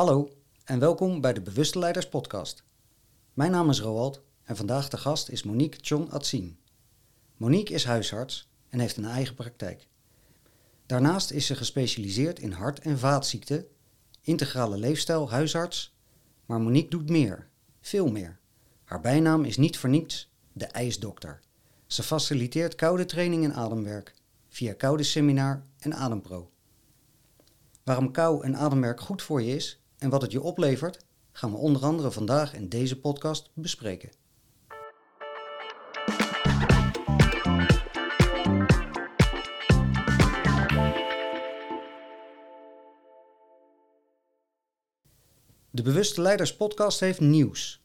Hallo en welkom bij de Bewuste Leiders Podcast. Mijn naam is Roald en vandaag de gast is Monique Chon Atzien. Monique is huisarts en heeft een eigen praktijk. Daarnaast is ze gespecialiseerd in hart- en vaatziekten, integrale leefstijl, huisarts. Maar Monique doet meer, veel meer. Haar bijnaam is niet voor niets de ijsdokter. Ze faciliteert koude training en ademwerk via Koude Seminar en Adempro. Waarom kou en ademwerk goed voor je is en wat het je oplevert, gaan we onder andere vandaag in deze podcast bespreken. De Bewuste Leiders podcast heeft nieuws.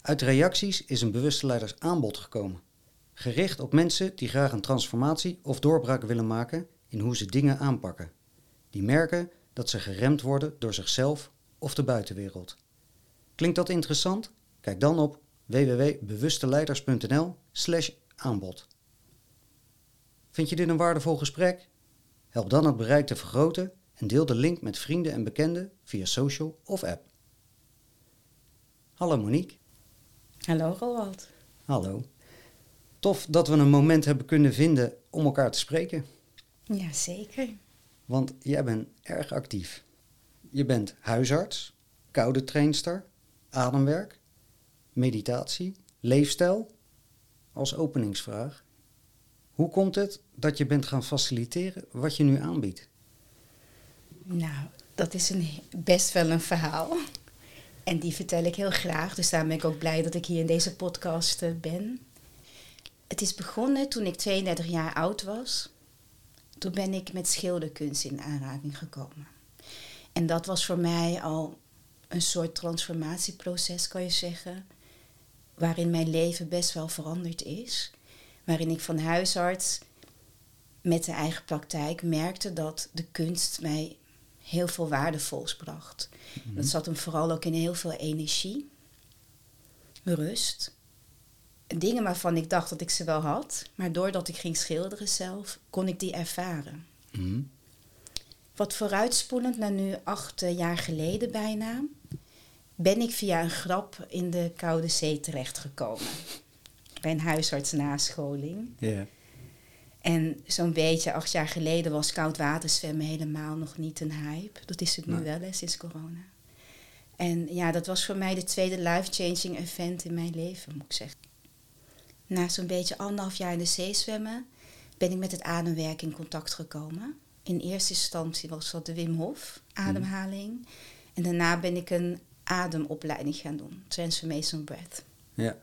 Uit reacties is een Bewuste Leiders aanbod gekomen. Gericht op mensen die graag een transformatie of doorbraak willen maken in hoe ze dingen aanpakken. Die merken dat ze geremd worden door zichzelf of de buitenwereld. Klinkt dat interessant? Kijk dan op www.bewusteleiders.nl/slash aanbod. Vind je dit een waardevol gesprek? Help dan het bereik te vergroten en deel de link met vrienden en bekenden via social of app. Hallo Monique. Hallo Roald. Hallo. Tof dat we een moment hebben kunnen vinden om elkaar te spreken. Ja, zeker. Want jij bent erg actief. Je bent huisarts, koude trainster, ademwerk, meditatie, leefstijl. Als openingsvraag. Hoe komt het dat je bent gaan faciliteren wat je nu aanbiedt? Nou, dat is een, best wel een verhaal. En die vertel ik heel graag. Dus daarom ben ik ook blij dat ik hier in deze podcast eh, ben. Het is begonnen toen ik 32 jaar oud was. Toen ben ik met schilderkunst in aanraking gekomen. En dat was voor mij al een soort transformatieproces, kan je zeggen. Waarin mijn leven best wel veranderd is. Waarin ik van huisarts met de eigen praktijk merkte dat de kunst mij heel veel waardevols bracht. Dat zat hem vooral ook in heel veel energie, rust. Dingen waarvan ik dacht dat ik ze wel had, maar doordat ik ging schilderen zelf, kon ik die ervaren. Mhm. Wat vooruitspoelend naar nu acht eh, jaar geleden bijna, ben ik via een grap in de Koude Zee terechtgekomen. Bij een huisartsnascholing. Ja. En zo'n beetje acht jaar geleden was koud waterzwemmen helemaal nog niet een hype. Dat is het nu Nee. wel, hè, sinds corona. En ja, dat was voor mij de tweede life-changing event in mijn leven, moet ik zeggen. Na zo'n beetje anderhalf jaar in de zee zwemmen, ben ik met het ademwerk in contact gekomen. In eerste instantie was dat de Wim Hof ademhaling. En daarna ben ik een ademopleiding gaan doen, Transformation Breath. Ja.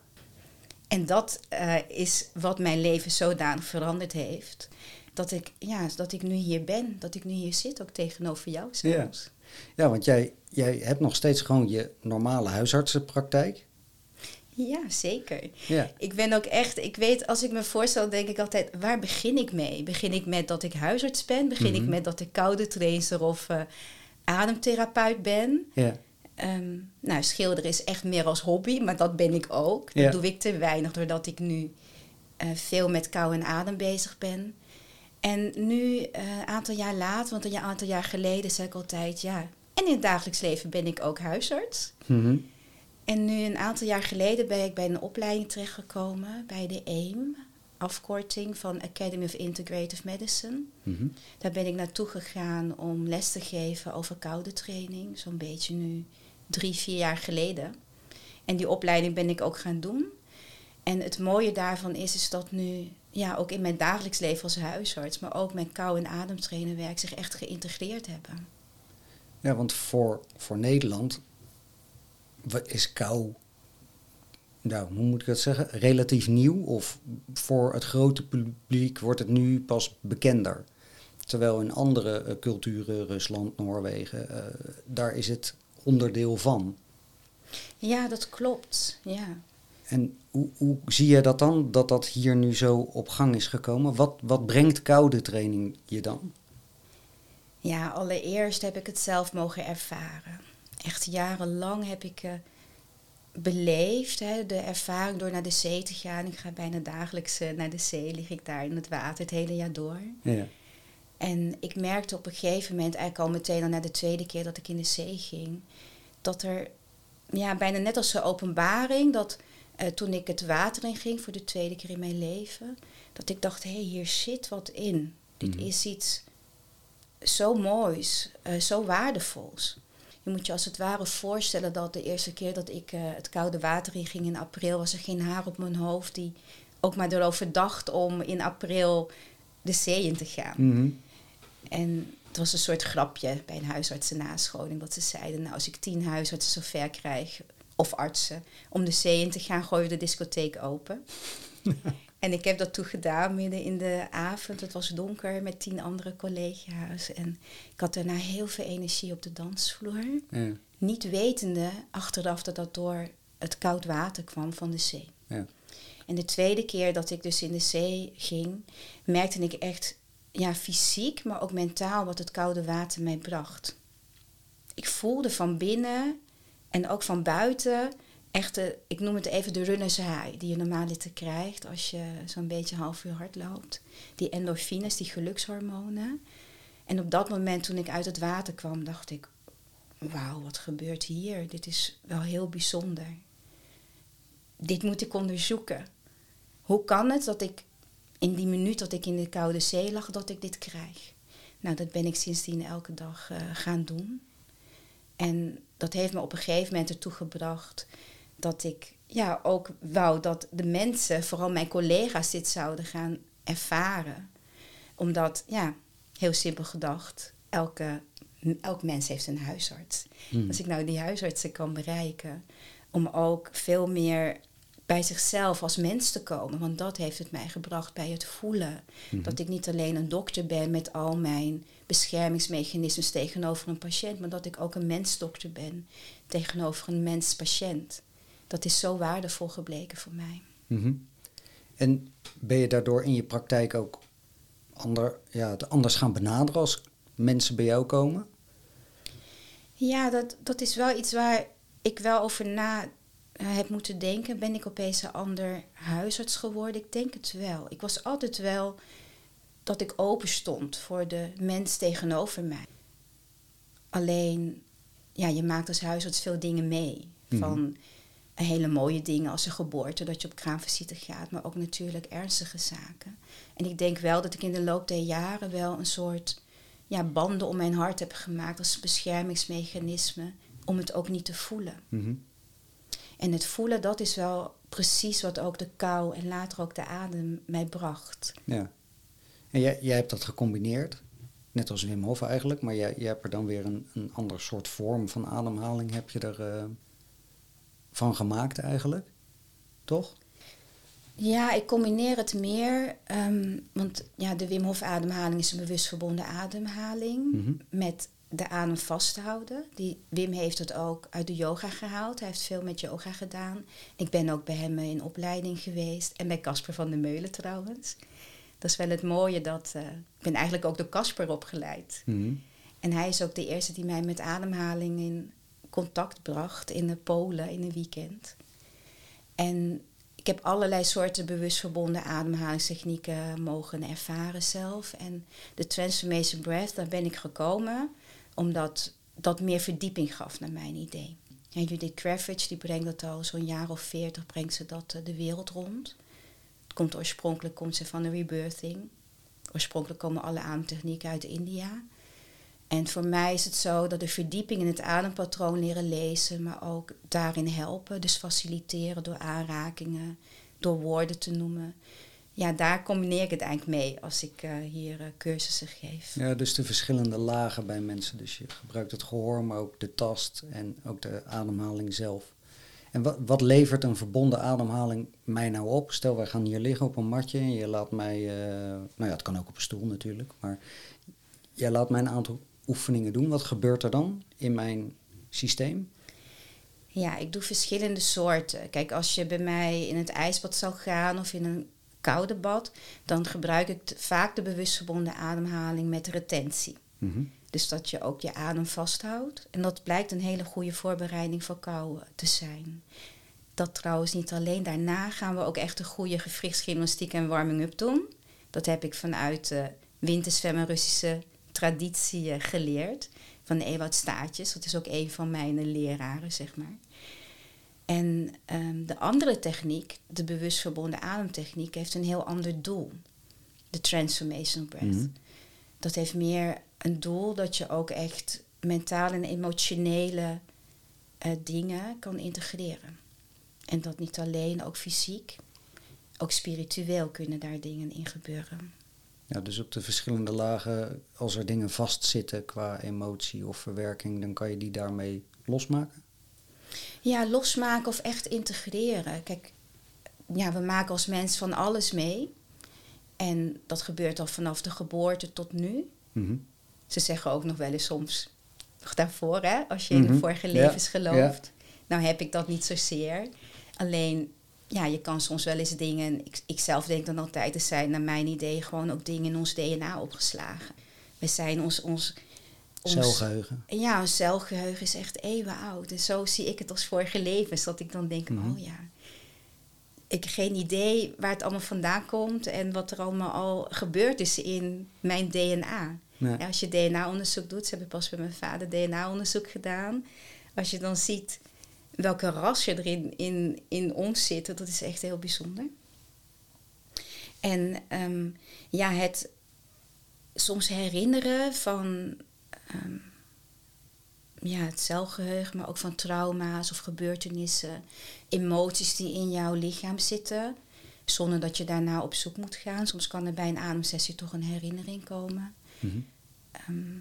En dat eh, is wat mijn leven zodanig veranderd heeft. Dat ik, ja, dat ik nu hier ben, dat ik nu hier zit, ook tegenover jou zelfs. ja, want jij, jij hebt nog steeds gewoon je normale huisartsenpraktijk. Ja, zeker. Ja. Ik ben ook echt, ik weet, als ik me voorstel, denk ik altijd, waar begin ik mee? Begin ik met dat ik huisarts ben? Begin ik Mhm. met dat ik koude trainer of eh, ademtherapeut ben? Ja. Ehm, nou, schilderen is echt meer als hobby, maar dat ben ik ook. Dat doe ik te weinig, doordat ik nu eh, veel met kou en adem bezig ben. En nu, eh, een aantal jaar later, want een aantal jaar geleden zei ik altijd, ja... En in het dagelijks leven ben ik ook huisarts. Mhm. En nu, een aantal jaar geleden, ben ik bij een opleiding terechtgekomen, bij de AIM, afkorting van Academy of Integrative Medicine. Mhm. Daar ben ik naartoe gegaan om les te geven over koude training, zo'n beetje nu drie, vier jaar geleden. En die opleiding ben ik ook gaan doen. En het mooie daarvan is, is dat nu, ja, ook in mijn dagelijks leven als huisarts, maar ook mijn kou- en ademtrainerwerk zich echt geïntegreerd hebben. Ja, want voor, voor Nederland wa- is kou, nou, hoe moet ik dat zeggen, relatief nieuw. Of voor het grote publiek wordt het nu pas bekender. Terwijl in andere eh, culturen, Rusland, Noorwegen, eh, daar is het onderdeel van. Ja, dat klopt. Ja. En hoe, hoe zie je dat dan, dat dat hier nu zo op gang is gekomen? Wat, wat brengt koude training je dan? Ja, allereerst heb ik het zelf mogen ervaren. Echt jarenlang heb ik eh, beleefd, hè, de ervaring door naar de zee te gaan. Ik ga bijna dagelijks eh, naar de zee, lig ik daar in het water het hele jaar door. Ja. En ik merkte op een gegeven moment, eigenlijk al meteen al na de tweede keer dat ik in de zee ging, dat er ja, bijna net als een openbaring, dat eh, toen ik het water in ging voor de tweede keer in mijn leven, dat ik dacht, hé, hey, hier zit wat in. Dit Mhm. is iets zo moois, zo waardevols. Je moet je als het ware voorstellen dat de eerste keer dat ik eh, het koude water in ging in april, was er geen haar op mijn hoofd die ook maar erover dacht om in april de zee in te gaan. Mhm. En het was een soort grapje bij een huisartsennascholing. Dat ze zeiden, nou als ik tien huisartsen zover krijg, of artsen, om de zee in te gaan, gooien we de discotheek open. en ik heb dat toen gedaan midden in de avond. Het was donker met tien andere collega's. En ik had daarna heel veel energie op de dansvloer. Ja. Niet wetende achteraf dat dat door het koud water kwam van de zee. Ja. En de tweede keer dat ik dus in de zee ging, merkte ik echt ja, fysiek, maar ook mentaal wat het koude water mij bracht. Ik voelde van binnen en ook van buiten echt, de, ik noem het even de runners high, die je normaal te krijgt als je zo'n beetje half uur hard loopt. Die endorfines, die gelukshormonen. En op dat moment toen ik uit het water kwam, dacht ik, wauw, wat gebeurt hier? Dit is wel heel bijzonder. Dit moet ik onderzoeken. Hoe kan het dat ik in die minuut dat ik in de koude zee lag, dat ik dit krijg? Nou, dat ben ik sindsdien elke dag uh, gaan doen. En dat heeft me op een gegeven moment ertoe gebracht dat ik ja, ook wou dat de mensen, vooral mijn collega's, dit zouden gaan ervaren. Omdat, ja, heel simpel gedacht, elke, elk mens heeft een huisarts. Hmm. Als ik nou die huisartsen kan bereiken, om ook veel meer bij zichzelf als mens te komen. Want dat heeft het mij gebracht bij het voelen. Mhm. Dat ik niet alleen een dokter ben met al mijn beschermingsmechanismes tegenover een patiënt, maar dat ik ook een mensdokter ben tegenover een mens-patiënt. Dat is zo waardevol gebleken voor mij. Mhm. En ben je daardoor in je praktijk ook ander, ja, het anders gaan benaderen als mensen bij jou komen? Ja, dat, dat is wel iets waar ik wel over na uh, heb moeten denken. Ben ik opeens een ander huisarts geworden? Ik denk het wel. Ik was altijd wel dat ik open stond voor de mens tegenover mij. Alleen, ja, je maakt als huisarts veel dingen mee. Mhm. Van hele mooie dingen als een geboorte, dat je op kraamvisite gaat, maar ook natuurlijk ernstige zaken. En ik denk wel dat ik in de loop der jaren wel een soort ja, banden om mijn hart heb gemaakt als beschermingsmechanisme om het ook niet te voelen. Mhm. En het voelen, dat is wel precies wat ook de kou en later ook de adem mij bracht. Ja. En jij, jij hebt dat gecombineerd, net als Wim Hof eigenlijk, maar jij, jij hebt er dan weer een, een ander soort vorm van ademhaling heb je er eh, van gemaakt eigenlijk, toch? Ja, ik combineer het meer, ehm, want ja, de Wim Hof ademhaling is een bewust verbonden ademhaling Mhm. met de adem vasthouden. Die, Wim heeft het ook uit de yoga gehaald. Hij heeft veel met yoga gedaan. Ik ben ook bij hem in opleiding geweest. En bij Casper van der Meulen trouwens. Dat is wel het mooie dat... eh, ik ben eigenlijk ook door Casper opgeleid. Mhm. En hij is ook de eerste die mij met ademhaling in contact bracht in de Polen in een weekend. En ik heb allerlei soorten bewust verbonden ademhalingstechnieken mogen ervaren zelf. En de Transformation Breath, daar ben ik gekomen omdat dat meer verdieping gaf naar mijn idee. En Judith Kravitz, die brengt dat al zo'n jaar of veertig, brengt ze dat eh, de wereld rond. Het komt oorspronkelijk komt ze van de rebirthing. Oorspronkelijk komen alle ademtechnieken uit India. En voor mij is het zo dat de verdieping in het adempatroon leren lezen, maar ook daarin helpen. Dus faciliteren door aanrakingen, door woorden te noemen. Ja, daar combineer ik het eigenlijk mee als ik uh, hier uh, cursussen geef. Ja, dus de verschillende lagen bij mensen. Dus je gebruikt het gehoor, maar ook de tast en ook de ademhaling zelf. En wat, wat levert een verbonden ademhaling mij nou op? Stel, wij gaan hier liggen op een matje en je laat mij, uh, nou ja, het kan ook op een stoel natuurlijk, maar jij laat mij een aantal oefeningen doen. Wat gebeurt er dan in mijn systeem? Ja, ik doe verschillende soorten. Kijk, als je bij mij in het ijsbad zou gaan of in een koude bad, dan gebruik ik vaak de bewust verbonden ademhaling met retentie. Mm -hmm. Dus dat je ook je adem vasthoudt. En dat blijkt een hele goede voorbereiding voor kou te zijn. Dat trouwens niet alleen. Daarna gaan we ook echt een goede gewrichtsgymnastiek en warming-up doen. Dat heb ik vanuit uh, winterzwemmen Russische traditie eh, geleerd. Van Ewout Staatjes. Dat is ook een van mijn leraren, zeg maar. En ehm, de andere techniek, de bewust verbonden ademtechniek, heeft een heel ander doel. De transformational breath. Mhm. Dat heeft meer een doel dat je ook echt mentaal en emotionele eh, dingen kan integreren. En dat niet alleen, ook fysiek, ook spiritueel kunnen daar dingen in gebeuren. Ja, dus op de verschillende lagen, als er dingen vastzitten qua emotie of verwerking, dan kan je die daarmee losmaken? Ja, losmaken of echt integreren. Kijk, ja, we maken als mens van alles mee. En dat gebeurt al vanaf de geboorte tot nu. Mhm. Ze zeggen ook nog wel eens soms, nog daarvoor hè, als je in de Mhm. vorige Ja, levens gelooft. Nou heb ik dat niet zozeer. Alleen, ja, je kan soms wel eens dingen, ik, ik zelf denk dan altijd, er zijn naar mijn idee gewoon ook dingen in ons DNA opgeslagen. We zijn ons, ons, ons Celgeheugen. ja, ons celgeheugen is echt eeuwen oud. En zo zie ik het als vorige levens. Dat ik dan denk, Mhm. oh ja. Ik heb geen idee waar het allemaal vandaan komt en wat er allemaal al gebeurd is in mijn DNA. Ja. Als je DNA-onderzoek doet, ze hebben pas bij mijn vader DNA-onderzoek gedaan. Als je dan ziet welke ras je erin in, in ons zit, dat is echt heel bijzonder. En ehm, ja, het soms herinneren van ehm, ja, het celgeheugen, maar ook van trauma's of gebeurtenissen, emoties die in jouw lichaam zitten, zonder dat je daarna op zoek moet gaan. Soms kan er bij een ademsessie toch een herinnering komen. Mhm. Ehm,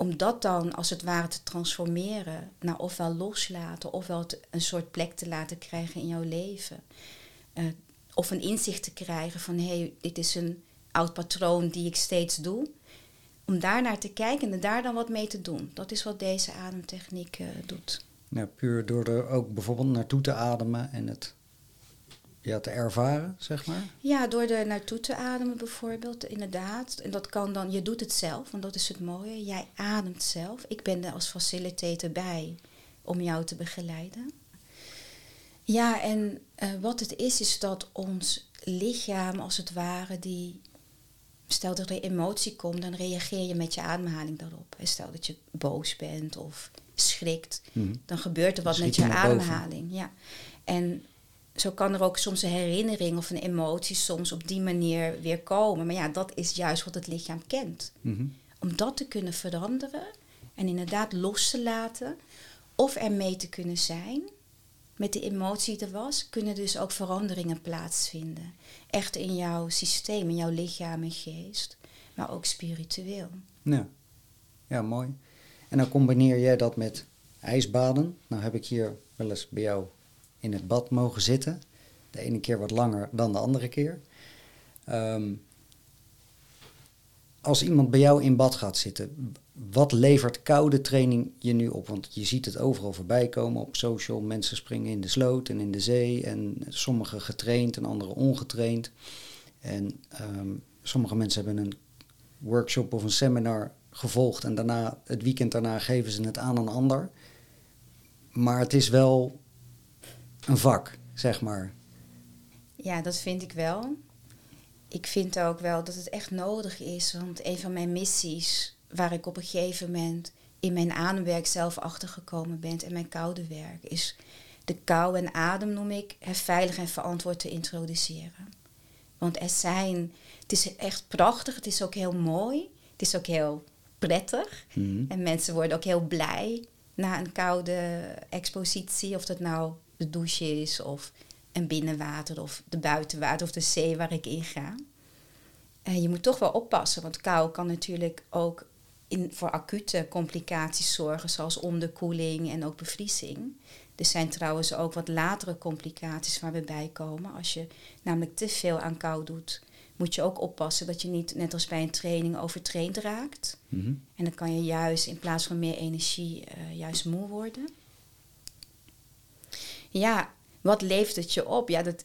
om dat dan als het ware te transformeren, nou ofwel loslaten, ofwel een soort plek te laten krijgen in jouw leven. Eh, of een inzicht te krijgen van hé, hey, dit is een oud patroon die ik steeds doe. Om daar naar te kijken en daar dan wat mee te doen. Dat is wat deze ademtechniek eh, doet. Ja, puur door er ook bijvoorbeeld naartoe te ademen en het ja, te ervaren, zeg maar. Ja, door er naartoe te ademen bijvoorbeeld, inderdaad. En dat kan dan, je doet het zelf, want dat is het mooie. Jij ademt zelf. Ik ben er als facilitator bij om jou te begeleiden. Ja, en eh, wat het is, is dat ons lichaam als het ware, die, stel dat er emotie komt, dan reageer je met je ademhaling daarop. En Stel dat je boos bent of schrikt, Mhm. dan gebeurt er wat Schiet met je je naar boven. ademhaling. Ja. En zo kan er ook soms een herinnering of een emotie soms op die manier weer komen. Maar ja, dat is juist wat het lichaam kent. Mhm. Om dat te kunnen veranderen en inderdaad los te laten of ermee te kunnen zijn met de emotie die er was, kunnen dus ook veranderingen plaatsvinden. Echt in jouw systeem, in jouw lichaam en geest, maar ook spiritueel. Ja. ja, mooi. En dan combineer jij dat met ijsbaden. Nou heb ik hier wel eens bij jou in het bad mogen zitten. De ene keer wat langer dan de andere keer. Ehm, als iemand bij jou in bad gaat zitten, wat levert koude training je nu op? Want je ziet het overal voorbij komen op social. Mensen springen in de sloot en in de zee. En sommigen getraind en anderen ongetraind. En ehm, sommige mensen hebben een workshop of een seminar gevolgd. En daarna, het weekend daarna geven ze het aan een ander. Maar het is wel een vak, zeg maar. Ja, dat vind ik wel. Ik vind ook wel dat het echt nodig is, want een van mijn missies, waar ik op een gegeven moment in mijn ademwerk zelf achtergekomen ben en mijn koude werk, is de kou en adem noem ik veilig en verantwoord te introduceren. Want er zijn, het is echt prachtig, het is ook heel mooi, het is ook heel prettig. Mhm. En mensen worden ook heel blij na een koude expositie, of dat nou de douche is of een binnenwater of de buitenwater of de zee waar ik in ga. En je moet toch wel oppassen, want kou kan natuurlijk ook in, voor acute complicaties zorgen, zoals onderkoeling en ook bevriezing. Er zijn trouwens ook wat latere complicaties waar we bij komen. Als je namelijk te veel aan kou doet, moet je ook oppassen dat je niet, net als bij een training, overtraind raakt. Mhm. En dan kan je juist in plaats van meer energie eh, juist moe worden. Ja, wat leeft het je op? Ja, dat,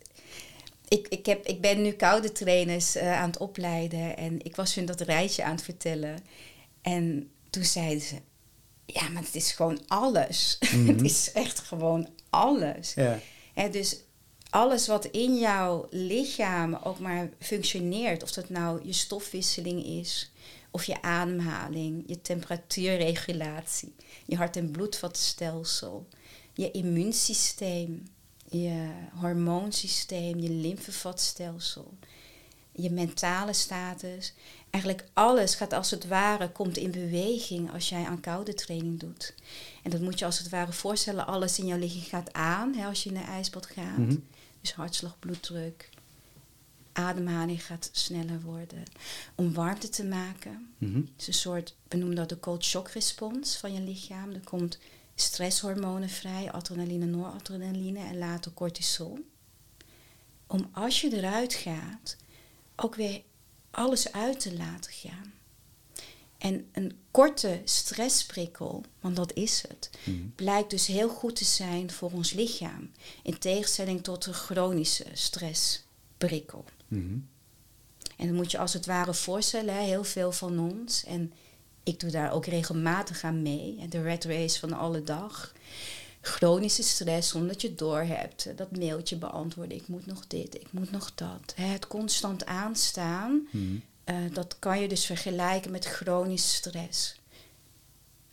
ik, ik, heb, ik ben nu koude trainers eh, aan het opleiden en ik was hun dat rijtje aan het vertellen. En toen zeiden ze, ja, maar het is gewoon alles. Mhm. het is echt gewoon alles. Ja. Dus alles wat in jouw lichaam ook maar functioneert, of dat nou je stofwisseling is, of je ademhaling, je temperatuurregulatie, je hart- en bloedvatstelsel, je immuunsysteem, je hormoonsysteem, je lymfevatstelsel, je mentale status. Eigenlijk alles gaat als het ware, komt in beweging als jij aan koude training doet. En dat moet je als het ware voorstellen, alles in jouw lichaam gaat aan hè, als je in een ijsbad gaat. Mhm. Dus hartslag, bloeddruk, ademhaling gaat sneller worden. Om warmte te maken. Mhm. Het is een soort, we noemen dat de cold shock respons van je lichaam. Er komt stresshormonen vrij, adrenaline, noradrenaline en later cortisol. Om als je eruit gaat, ook weer alles uit te laten gaan. En een korte stressprikkel, want dat is het, Mhm. blijkt dus heel goed te zijn voor ons lichaam. In tegenstelling tot een chronische stressprikkel. Mhm. En dan moet je als het ware voorstellen, hè, heel veel van ons. En ik doe daar ook regelmatig aan mee. De red race van alle dag. Chronische stress zonder dat je het doorhebt. Dat mailtje beantwoorden. Ik moet nog dit, ik moet nog dat. Het constant aanstaan. Mhm. eh, dat kan je dus vergelijken met chronische stress.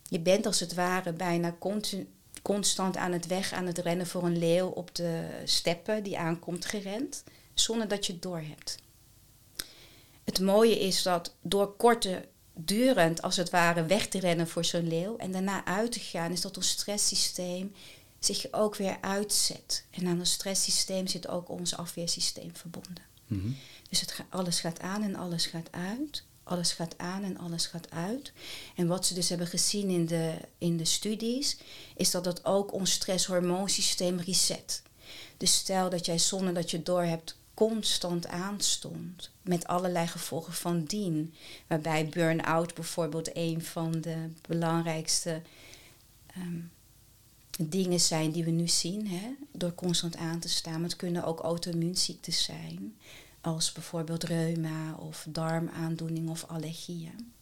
Je bent als het ware bijna continu, constant aan het weg, aan het rennen voor een leeuw op de steppen die aankomt gerend, zonder dat je het doorhebt. Het mooie is dat door korte durend als het ware weg te rennen voor zo'n leeuw en daarna uit te gaan, is dat ons stresssysteem zich ook weer uitzet. En aan ons stresssysteem zit ook ons afweersysteem verbonden. Mhm. Dus het ga- alles gaat aan en alles gaat uit. Alles gaat aan en alles gaat uit. En wat ze dus hebben gezien in de, in de studies, is dat dat ook ons stresshormoonsysteem reset. Dus stel dat jij zonder dat je het doorhebt constant aanstond, met allerlei gevolgen van dien. Waarbij burn-out bijvoorbeeld een van de belangrijkste ehm, dingen zijn die we nu zien, hè, door constant aan te staan. Maar het kunnen ook auto-immuunziektes zijn, als bijvoorbeeld reuma of darmaandoening of allergieën.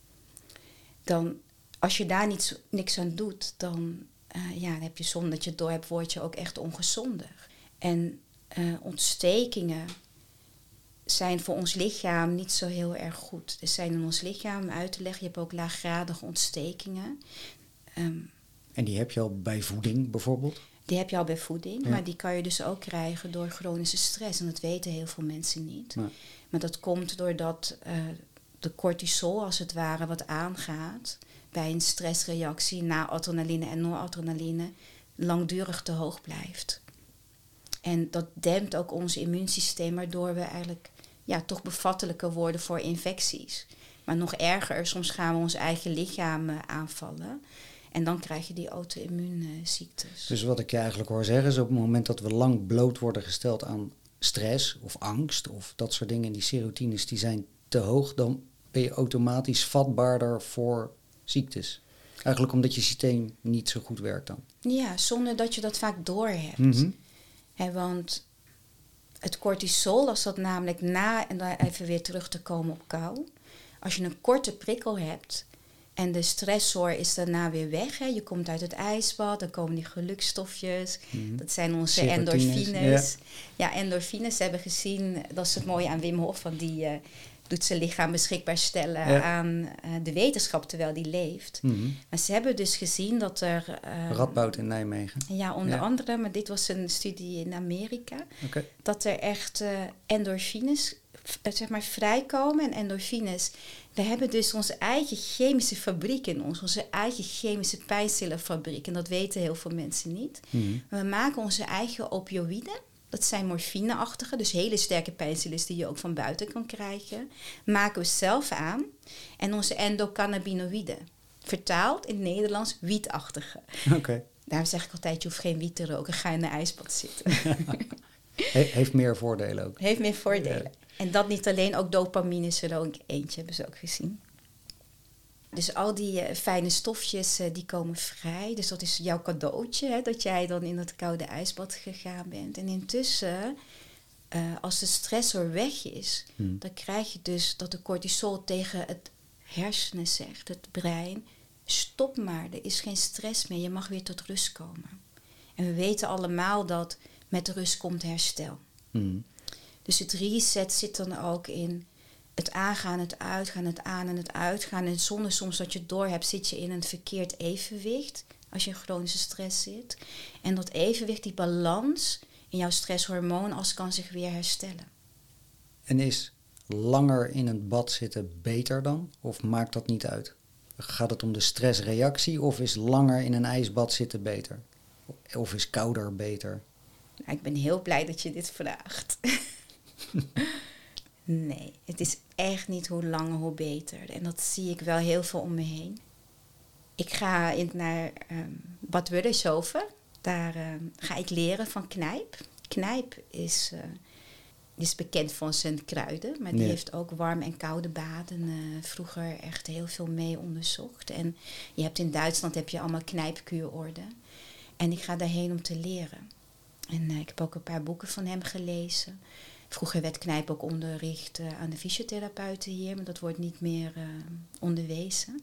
Dan, als je daar niets, niks aan doet, dan, eh, ja, dan heb je zonder dat je het door hebt, word je ook echt ongezonder. En eh, ontstekingen zijn voor ons lichaam niet zo heel erg goed. Er zijn in ons lichaam, uit te leggen, je hebt ook laaggradige ontstekingen. Ehm, En die heb je al bij voeding bijvoorbeeld? die heb je al bij voeding, Ja. maar die kan je dus ook krijgen door chronische stress. En dat weten heel veel mensen niet. Maar dat komt doordat eh, de cortisol als het ware wat aangaat bij een stressreactie na adrenaline en noradrenaline langdurig te hoog blijft. En dat dempt ook ons immuunsysteem, waardoor we eigenlijk ja, toch bevattelijker worden voor infecties. Maar nog erger, soms gaan we ons eigen lichaam eh, aanvallen. En dan krijg je die auto-immuunziektes. Dus wat ik je eigenlijk hoor zeggen is op het moment dat we lang bloot worden gesteld aan stress of angst of dat soort dingen, die serotines die zijn te hoog, dan ben je automatisch vatbaarder voor ziektes. Eigenlijk omdat je systeem niet zo goed werkt dan. Ja, zonder dat je dat vaak doorhebt. Mhm. Want het cortisol, als dat namelijk na, en dan even weer terug te komen op kou. Als je een korte prikkel hebt en de stressor is daarna weer weg. Hè, je komt uit het ijsbad, dan komen die gelukstofjes. Mhm. Dat zijn onze endorfines. Ja. endorfines hebben gezien, dat is het mooie aan Wim Hof, want die eh, doet zijn lichaam beschikbaar stellen Ja. aan eh, de wetenschap terwijl die leeft. Mhm. Maar ze hebben dus gezien dat er... eh, Radboud in Nijmegen. ja, onder Ja. andere, maar dit was een studie in Amerika dat er echt eh, endorfines eh, zeg maar, vrijkomen. En endorfines, we hebben dus onze eigen chemische fabriek in ons, onze eigen chemische pijnstillerfabriek. En dat weten heel veel mensen niet. Mhm. We maken onze eigen opioïden. Dat zijn morfineachtige, dus hele sterke pijnstillers die je ook van buiten kan krijgen. Maken we zelf aan. En onze endocannabinoïden. Vertaald in het Nederlands wietachtige. Oké. Daarom zeg ik altijd, je hoeft geen wiet te roken, ga in de ijsbad zitten. He- heeft meer voordelen ook. Heeft meer voordelen. En dat niet alleen, ook dopamine is er ook eentje, hebben ze ook gezien. Dus al die eh, fijne stofjes, eh, die komen vrij. Dus dat is jouw cadeautje, hè, dat jij dan in dat koude ijsbad gegaan bent. En intussen, eh, als de stressor weg is, Hmm. dan krijg je dus dat de cortisol tegen het hersenen zegt, het brein, stop maar, er is geen stress meer, je mag weer tot rust komen. En we weten allemaal dat met rust komt herstel. Mm. Dus het reset zit dan ook in het aangaan, het uitgaan, het aan en het uitgaan. En zonder soms dat je het door hebt, zit je in een verkeerd evenwicht als je in chronische stress zit. En dat evenwicht, die balans in jouw stresshormoon, als kan zich weer herstellen. En is langer in een bad zitten beter dan? Of maakt dat niet uit? Gaat het om de stressreactie of is langer in een ijsbad zitten beter? Of is kouder beter? Nou, ik ben heel blij dat je dit vraagt. nee, het is echt niet hoe langer hoe beter. En dat zie ik wel heel veel om me heen. Ik ga in, naar um, Bad Wurdershoven. Daar ehm, ga ik leren van Knijp. Knijp is, uh, is bekend van zijn kruiden, maar die Ja. heeft ook warm en koude baden eh, vroeger echt heel veel mee onderzocht. En je hebt in Duitsland heb je allemaal knijpkuurorden. En ik ga daarheen om te leren. En eh, ik heb ook een paar boeken van hem gelezen. Vroeger werd Knijp ook onderricht eh, aan de fysiotherapeuten hier, maar dat wordt niet meer eh, onderwezen.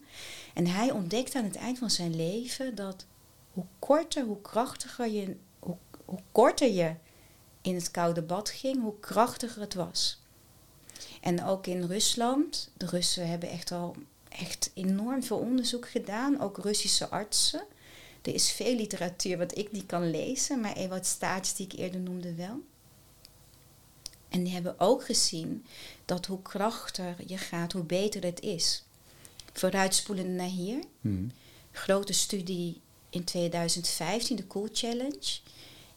En hij ontdekte aan het eind van zijn leven dat hoe korter, hoe krachtiger je, hoe, hoe korter je in het koude bad ging, hoe krachtiger het was. En ook in Rusland, de Russen hebben echt al echt enorm veel onderzoek gedaan, ook Russische artsen. Er is veel literatuur wat ik niet kan lezen, maar die ik eerder noemde, wel. En die hebben ook gezien dat hoe krachtiger je gaat, hoe beter het is. Vooruitspoelend naar hier. Mm. Grote studie in 2015, de Cool Challenge.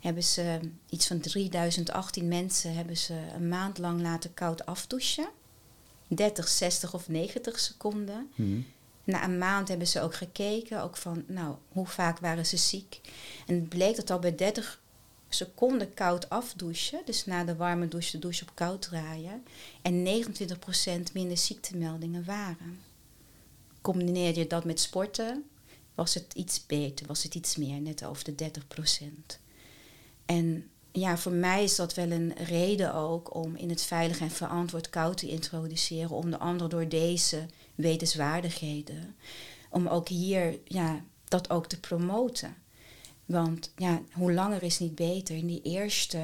Hebben ze iets van 3018 mensen hebben ze een maand lang laten koud afdouchen. 30, 60 of 90 seconden. Mm. Na een maand hebben ze ook gekeken, ook van, nou, hoe vaak waren ze ziek? En het bleek dat al bij 30 seconden koud afdouchen, dus na de warme douche de douche op koud draaien, en 29% minder ziektemeldingen waren. Combineer je dat met sporten, was het iets beter, was het iets meer, net over de 30%. En ja, voor mij is dat wel een reden ook om in het veilig en verantwoord koud te introduceren, om de ander door deze wetenswaardigheden, om ook hier ja, dat ook te promoten. Want ja, hoe langer is niet beter. In die eerste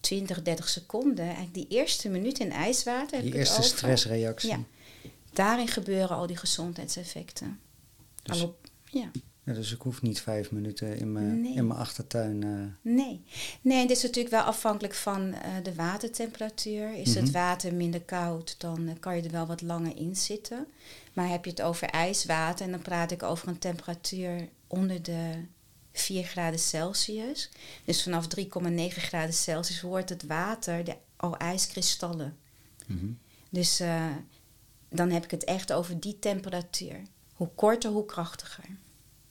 20, 30 seconden, eigenlijk die eerste minuut in ijswater. heb Die eerste stressreactie. Ja. Daarin gebeuren al die gezondheidseffecten. Dus- Al op, ja. Ja, dus ik hoef niet vijf minuten in mijn, Nee. in mijn achtertuin. eh, Nee. Nee, dit is natuurlijk wel afhankelijk van eh, de watertemperatuur. Is het Mhm. water minder koud, dan eh, kan je er wel wat langer in zitten. Maar heb je het over ijswater, en dan praat ik over een temperatuur onder de 4 graden Celsius. Dus vanaf 3,9 graden Celsius wordt het water de, al ijskristallen. mhm. Dus eh, dan heb ik het echt over die temperatuur. Hoe korter, hoe krachtiger.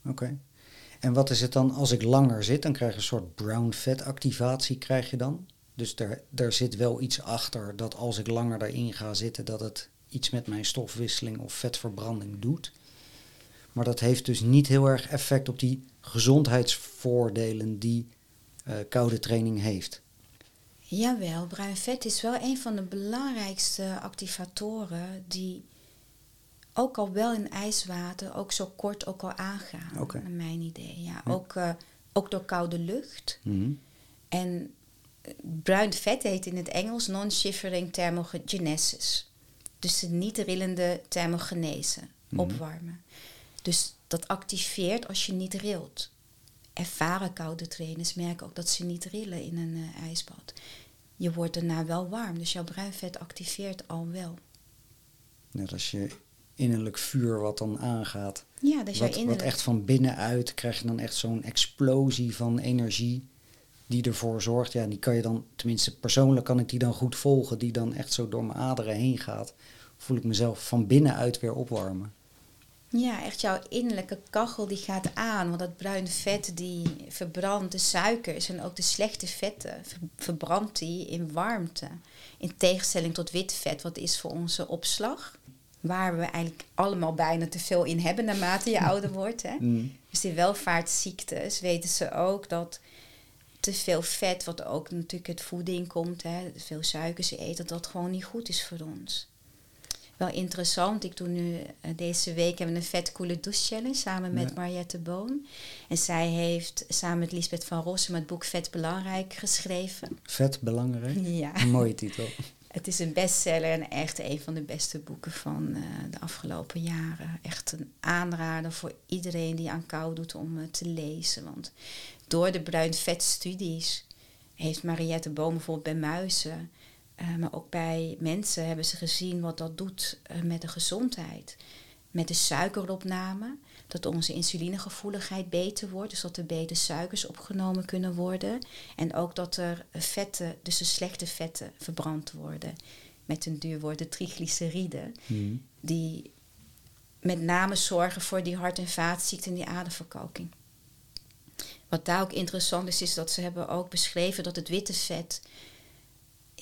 Oké. En wat is het dan als ik langer zit? Dan krijg je een soort brown fat activatie krijg je dan. Dus daar, daar zit wel iets achter dat als ik langer daarin ga zitten, dat het iets met mijn stofwisseling of vetverbranding doet. Maar dat heeft dus niet heel erg effect op die gezondheidsvoordelen die eh, koude training heeft. Jawel, bruin vet is wel een van de belangrijkste activatoren die ook al wel in ijswater ook zo kort ook al aangaan, Oké. naar mijn idee. Ja, Ja. Ook, eh, ook door koude lucht. Mhm. En eh, bruin vet heet in het Engels non-shivering thermogenesis. Dus de niet rillende thermogenese, Mhm. opwarmen. Dus dat activeert als je niet rilt. Ervaren koude trainers merken ook dat ze niet rillen in een eh, ijsbad. Je wordt daarna wel warm, dus jouw bruin vet activeert al wel. Net als je innerlijk vuur wat dan aangaat. Ja, dat is Wat, wat echt van binnenuit krijg je dan echt zo'n explosie van energie die ervoor zorgt. Ja, die kan je dan, tenminste persoonlijk kan ik die dan goed volgen, die dan echt zo door mijn aderen heen gaat. Voel ik mezelf van binnenuit weer opwarmen. Ja, echt jouw innerlijke kachel die gaat aan. Want dat bruine vet die verbrandt de suikers en ook de slechte vetten. ver- verbrandt die in warmte. In tegenstelling tot wit vet, wat is voor onze opslag. Waar we eigenlijk allemaal bijna te veel in hebben naarmate je ouder wordt. Hè? Mm. Dus die welvaartsziektes weten ze ook dat te veel vet, wat ook natuurlijk uit voeding komt, hè, veel suikers eten, dat dat gewoon niet goed is voor ons. Wel interessant. Ik doe nu eh, deze week hebben we een vet coole douche challenge samen met Ja. Mariette Boon. En zij heeft samen met Lisbeth van Rossum het boek Vet Belangrijk geschreven. Vet belangrijk. Ja. Een mooie titel. Het is een bestseller en echt een van de beste boeken van eh, de afgelopen jaren. Echt een aanrader voor iedereen die aan kou doet om eh, te lezen. Want door de bruin vetstudies heeft Mariette Boom bijvoorbeeld bij muizen, eh, maar ook bij mensen hebben ze gezien wat dat doet eh, met de gezondheid. Met de suikeropname, dat onze insulinegevoeligheid beter wordt, dus dat er beter suikers opgenomen kunnen worden. En ook dat er vetten, dus de slechte vetten, verbrand worden. Met een duur woord de triglyceriden, Mhm. die met name zorgen voor die hart- en vaatziekten en die aderverkalking. Wat daar ook interessant is, is dat ze hebben ook beschreven dat het witte vet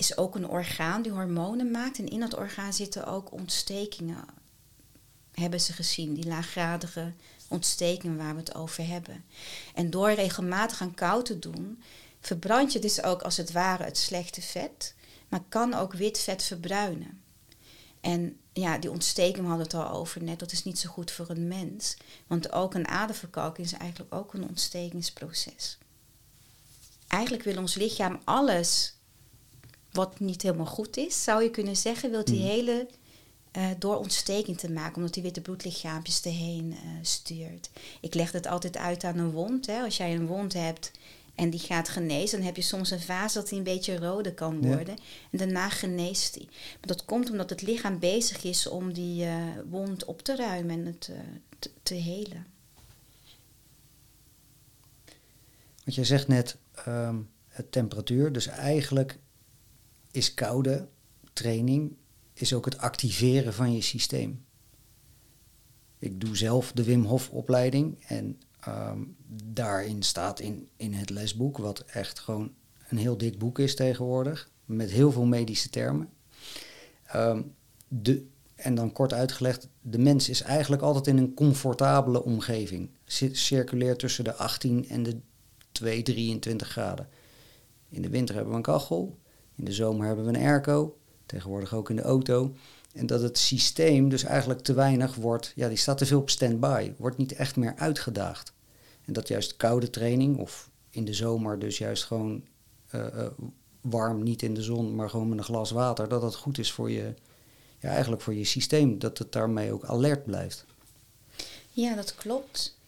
is ook een orgaan die hormonen maakt. En in dat orgaan zitten ook ontstekingen, hebben ze gezien. Die laaggradige ontstekingen waar we het over hebben. En door regelmatig aan kou te doen, verbrand je dus ook als het ware het slechte vet. Maar kan ook wit vet verbruinen. En ja, die ontsteking hadden het al over net. Dat is niet zo goed voor een mens. Want ook een aderverkalking is eigenlijk ook een ontstekingsproces. Eigenlijk wil ons lichaam alles wat niet helemaal goed is, zou je kunnen zeggen, wil die Mm. hele eh, door ontsteking te maken, omdat die witte bloedlichaampjes erheen eh, stuurt. Ik leg het altijd uit aan een wond. Hè. Als jij een wond hebt en die gaat genezen, dan heb je soms een fase dat die een beetje rode kan Ja. worden. En daarna geneest die. Maar dat komt omdat het lichaam bezig is om die eh, wond op te ruimen en het te, te helen. Want jij zegt net het temperatuur. Dus eigenlijk is koude training is ook het activeren van je systeem. Ik doe zelf de Wim Hof opleiding en ehm, daarin staat in, in het lesboek, wat echt gewoon een heel dik boek is tegenwoordig, met heel veel medische termen. Ehm, de, en dan kort uitgelegd, de mens is eigenlijk altijd in een comfortabele omgeving. Cir- Circuleert tussen de 18 en de 2, 23 graden. In de winter hebben we een kachel, in de zomer hebben we een airco, tegenwoordig ook in de auto. En dat het systeem dus eigenlijk te weinig wordt, ja, die staat te veel op standby, wordt niet echt meer uitgedaagd. En dat juist koude training, of in de zomer dus juist gewoon eh, eh, warm, niet in de zon, maar gewoon met een glas water, dat dat goed is voor je, ja, eigenlijk voor je systeem, dat het daarmee ook alert blijft. Ja, dat klopt.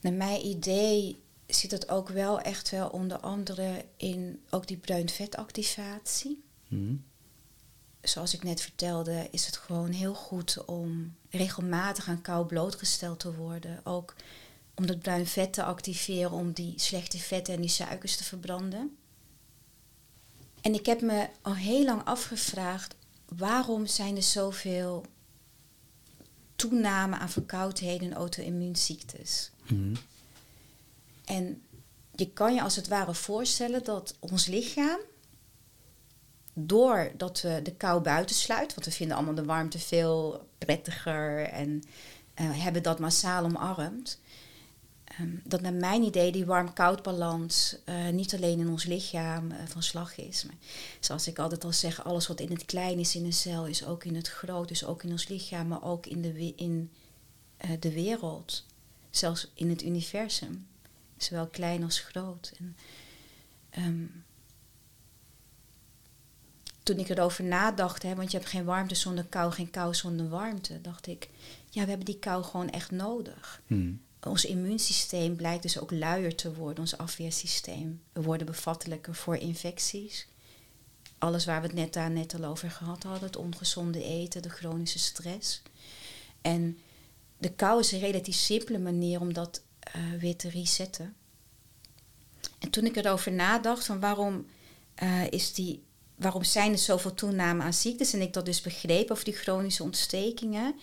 Naar mijn idee zit het ook wel echt wel onder andere in ook die bruin vetactivatie. Mhm. Zoals ik net vertelde, is het gewoon heel goed om regelmatig aan kou blootgesteld te worden. Ook om dat bruin vet te activeren, om die slechte vetten en die suikers te verbranden. En ik heb me al heel lang afgevraagd, waarom zijn er zoveel toename aan verkoudheden en auto-immuunziektes? Mhm. En je kan je als het ware voorstellen dat ons lichaam, doordat we de kou buitensluiten, want we vinden allemaal de warmte veel prettiger en eh, hebben dat massaal omarmd, ehm, dat naar mijn idee die warm-koud balans eh, niet alleen in ons lichaam eh, van slag is. Maar zoals ik altijd al zeg, alles wat in het klein is in een cel is ook in het groot, dus ook in ons lichaam, maar ook in de, in, de wereld, zelfs in het universum zowel klein als groot. En, ehm, toen ik erover nadacht, hè, want je hebt geen warmte zonder kou, geen kou zonder warmte, dacht ik, ja, we hebben die kou gewoon echt nodig. Mhm. Ons immuunsysteem blijkt dus ook luier te worden, ons afweersysteem. We worden bevattelijker voor infecties. Alles waar we het net daar net al over gehad hadden, het ongezonde eten, de chronische stress. En de kou is een relatief simpele manier om dat eh, weer te resetten. En toen ik erover nadacht van waarom, eh, is die, waarom zijn er zoveel toename aan ziektes en ik dat dus begreep over die chronische ontstekingen,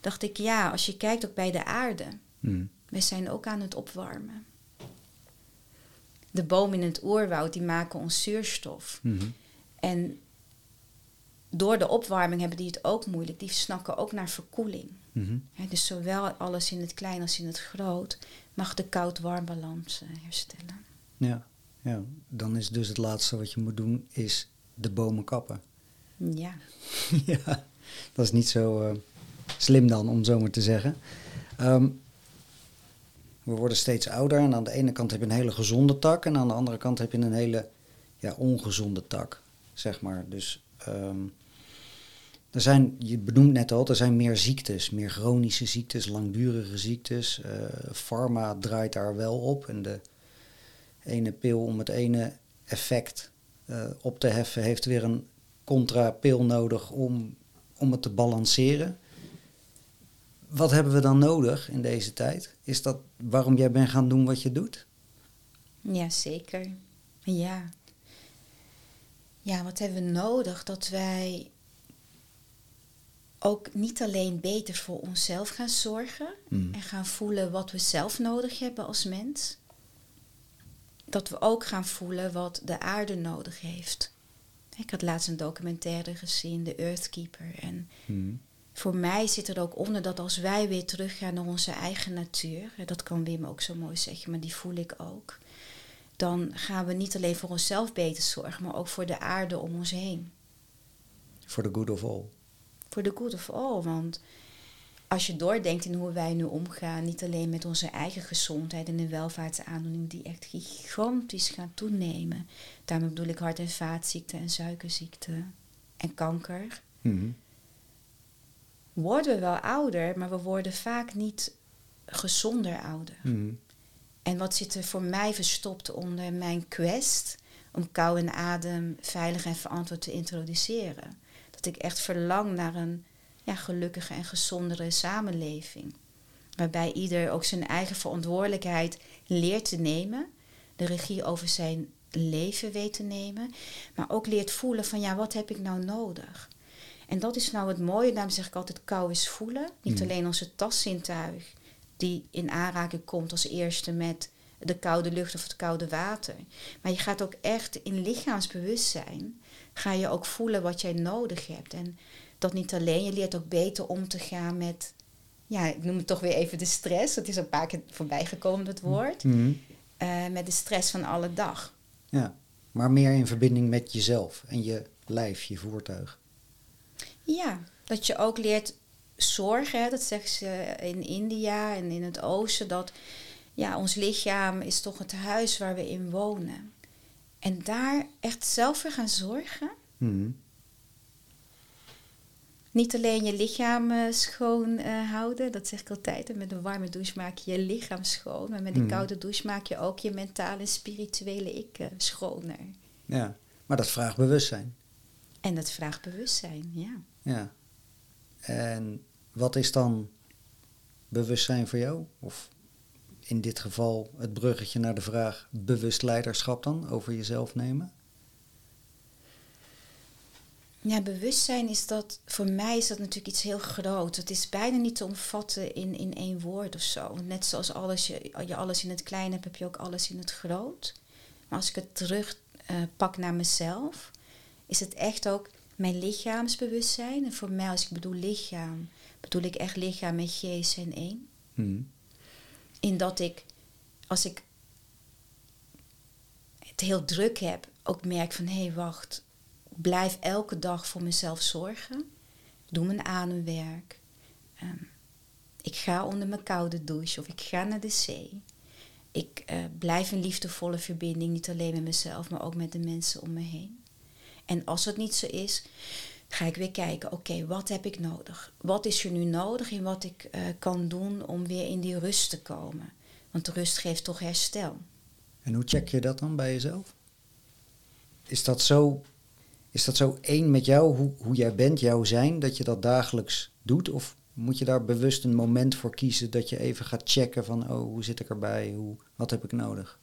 dacht ik ja, als je kijkt ook bij de aarde, Mhm. we zijn ook aan het opwarmen. De bomen in het oerwoud die maken ons zuurstof. Mhm. En door de opwarming hebben die het ook moeilijk. Die snakken ook naar verkoeling. Hè, dus zowel alles in het klein als in het groot mag de koud-warm balans eh, herstellen. Ja. ja, dan is dus het laatste wat je moet doen, is de bomen kappen. Ja, ja. dat is niet zo uh, slim dan, om zo maar te zeggen. Ehm, we worden steeds ouder en aan de ene kant heb je een hele gezonde tak en aan de andere kant heb je een hele ja, ongezonde tak, zeg maar. Dus um, er zijn, je benoemt net al, er zijn meer ziektes, meer chronische ziektes, langdurige ziektes. Uh, pharma draait daar wel op en de ene pil om het ene effect uh, op te heffen heeft weer een contra-pil nodig om, om het te balanceren. Wat hebben we dan nodig in deze tijd? Is dat waarom jij bent gaan doen wat je doet? Ja, zeker. Ja. Ja, wat hebben we nodig? Dat wij ook niet alleen beter voor onszelf gaan zorgen en gaan voelen wat we zelf nodig hebben als mens. Dat we ook gaan voelen wat de aarde nodig heeft. Ik had laatst een documentaire gezien, The Earthkeeper. En voor mij zit er ook onder dat als wij weer teruggaan naar onze eigen natuur, dat kan Wim ook zo mooi zeggen, maar die voel ik ook. Dan gaan we niet alleen voor onszelf beter zorgen, maar ook voor de aarde om ons heen. For the good of all voor de good of all. Want als je doordenkt in hoe wij nu omgaan, niet alleen met onze eigen gezondheid en de welvaartsaandoening die echt gigantisch gaan toenemen. Daarmee bedoel ik hart- en vaatziekten en suikerziekte en kanker. Mhm. Worden we wel ouder, maar we worden vaak niet gezonder ouder. Mhm. En wat zit er voor mij verstopt onder mijn quest om kou en adem veilig en verantwoord te introduceren? Dat ik echt verlang naar een ja, gelukkige en gezondere samenleving. Waarbij ieder ook zijn eigen verantwoordelijkheid leert te nemen, de regie over zijn leven weet te nemen, maar ook leert voelen van ja, wat heb ik nou nodig? En dat is nou het mooie, daarom zeg ik altijd kou is voelen. Niet hmm. alleen onze taszintuig die in aanraking komt als eerste met de koude lucht of het koude water. Maar je gaat ook echt in lichaamsbewustzijn ga je ook voelen wat jij nodig hebt. En dat niet alleen, je leert ook beter om te gaan met, ja, ik noem het toch weer even de stress. Dat is een paar keer voorbij gekomen, dat woord. Mhm. Eh, met de stress van alle dag. Ja, maar meer in verbinding met jezelf en je lijf, je voertuig. Ja, dat je ook leert zorgen. Dat zeggen ze in India en in het oosten. Dat ja, ons lichaam is toch het huis waar we in wonen. En daar echt zelf voor gaan zorgen. Mhm. Niet alleen je lichaam uh, schoon uh, houden, dat zeg ik altijd. En met een warme douche maak je je lichaam schoon. Maar met een mhm. koude douche maak je ook je mentale en spirituele ik uh, schoner. Ja, maar dat vraagt bewustzijn. En dat vraagt bewustzijn, ja. Ja. En wat is dan bewustzijn voor jou? Of in dit geval het bruggetje naar de vraag bewust leiderschap dan over jezelf nemen? Ja, bewustzijn is dat, voor mij is dat natuurlijk iets heel groot. Het is bijna niet te omvatten in, in één woord of zo. Net zoals alles, je, je alles in het klein hebt, heb je ook alles in het groot. Maar als ik het terug uh, pak naar mezelf, is het echt ook mijn lichaamsbewustzijn. En voor mij, als ik bedoel lichaam, bedoel ik echt lichaam met G en één. Hmm in dat ik, als ik het heel druk heb, ook merk van hé, hey, wacht, blijf elke dag voor mezelf zorgen. Doe mijn ademwerk. Um, ik ga onder mijn koude douche of ik ga naar de zee. Ik uh, blijf een liefdevolle verbinding, niet alleen met mezelf, maar ook met de mensen om me heen. En als het niet zo is, ga ik weer kijken, oké, wat heb ik nodig? Wat is er nu nodig en wat ik uh, kan doen om weer in die rust te komen? Want rust geeft toch herstel. En hoe check je dat dan bij jezelf? Is dat zo, is dat zo één met jou, hoe, hoe jij bent, jouw zijn, dat je dat dagelijks doet? Of moet je daar bewust een moment voor kiezen dat je even gaat checken van, oh, hoe zit ik erbij? Hoe, wat heb ik nodig?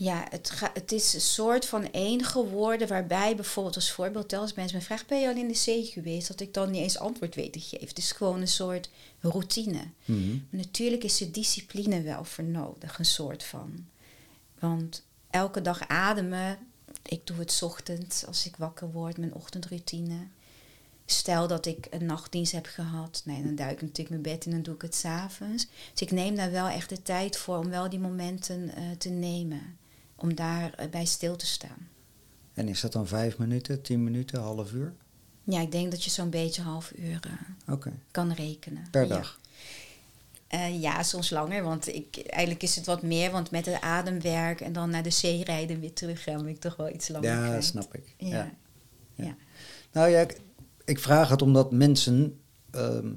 Ja, het, het is een soort van één geworden waarbij bijvoorbeeld als voorbeeld als mensen me vragen, ben je al in de zee geweest? Dat ik dan niet eens antwoord weet te geven. Het is gewoon een soort routine. Mhm. Natuurlijk is er discipline wel voor nodig, een soort van. Want elke dag ademen, ik doe het ochtends als ik wakker word, mijn ochtendroutine. Stel dat ik een nachtdienst heb gehad, nee, dan duik ik natuurlijk mijn bed in en doe ik het s'avonds. Dus ik neem daar wel echt de tijd voor om wel die momenten uh, te nemen om daar bij stil te staan. En is dat dan vijf minuten, tien minuten, half uur? Ja, ik denk dat je zo'n beetje half uur uh, Oké. kan rekenen. Per Ja. dag? Eh, ja, soms langer, want ik, eigenlijk is het wat meer, want met het ademwerk en dan naar de zee rijden en weer terug gaan, ben ik toch wel iets langer. Ja, snap ik. Ja. Ja. Ja. Nou ja, ik, ik vraag het omdat mensen ehm,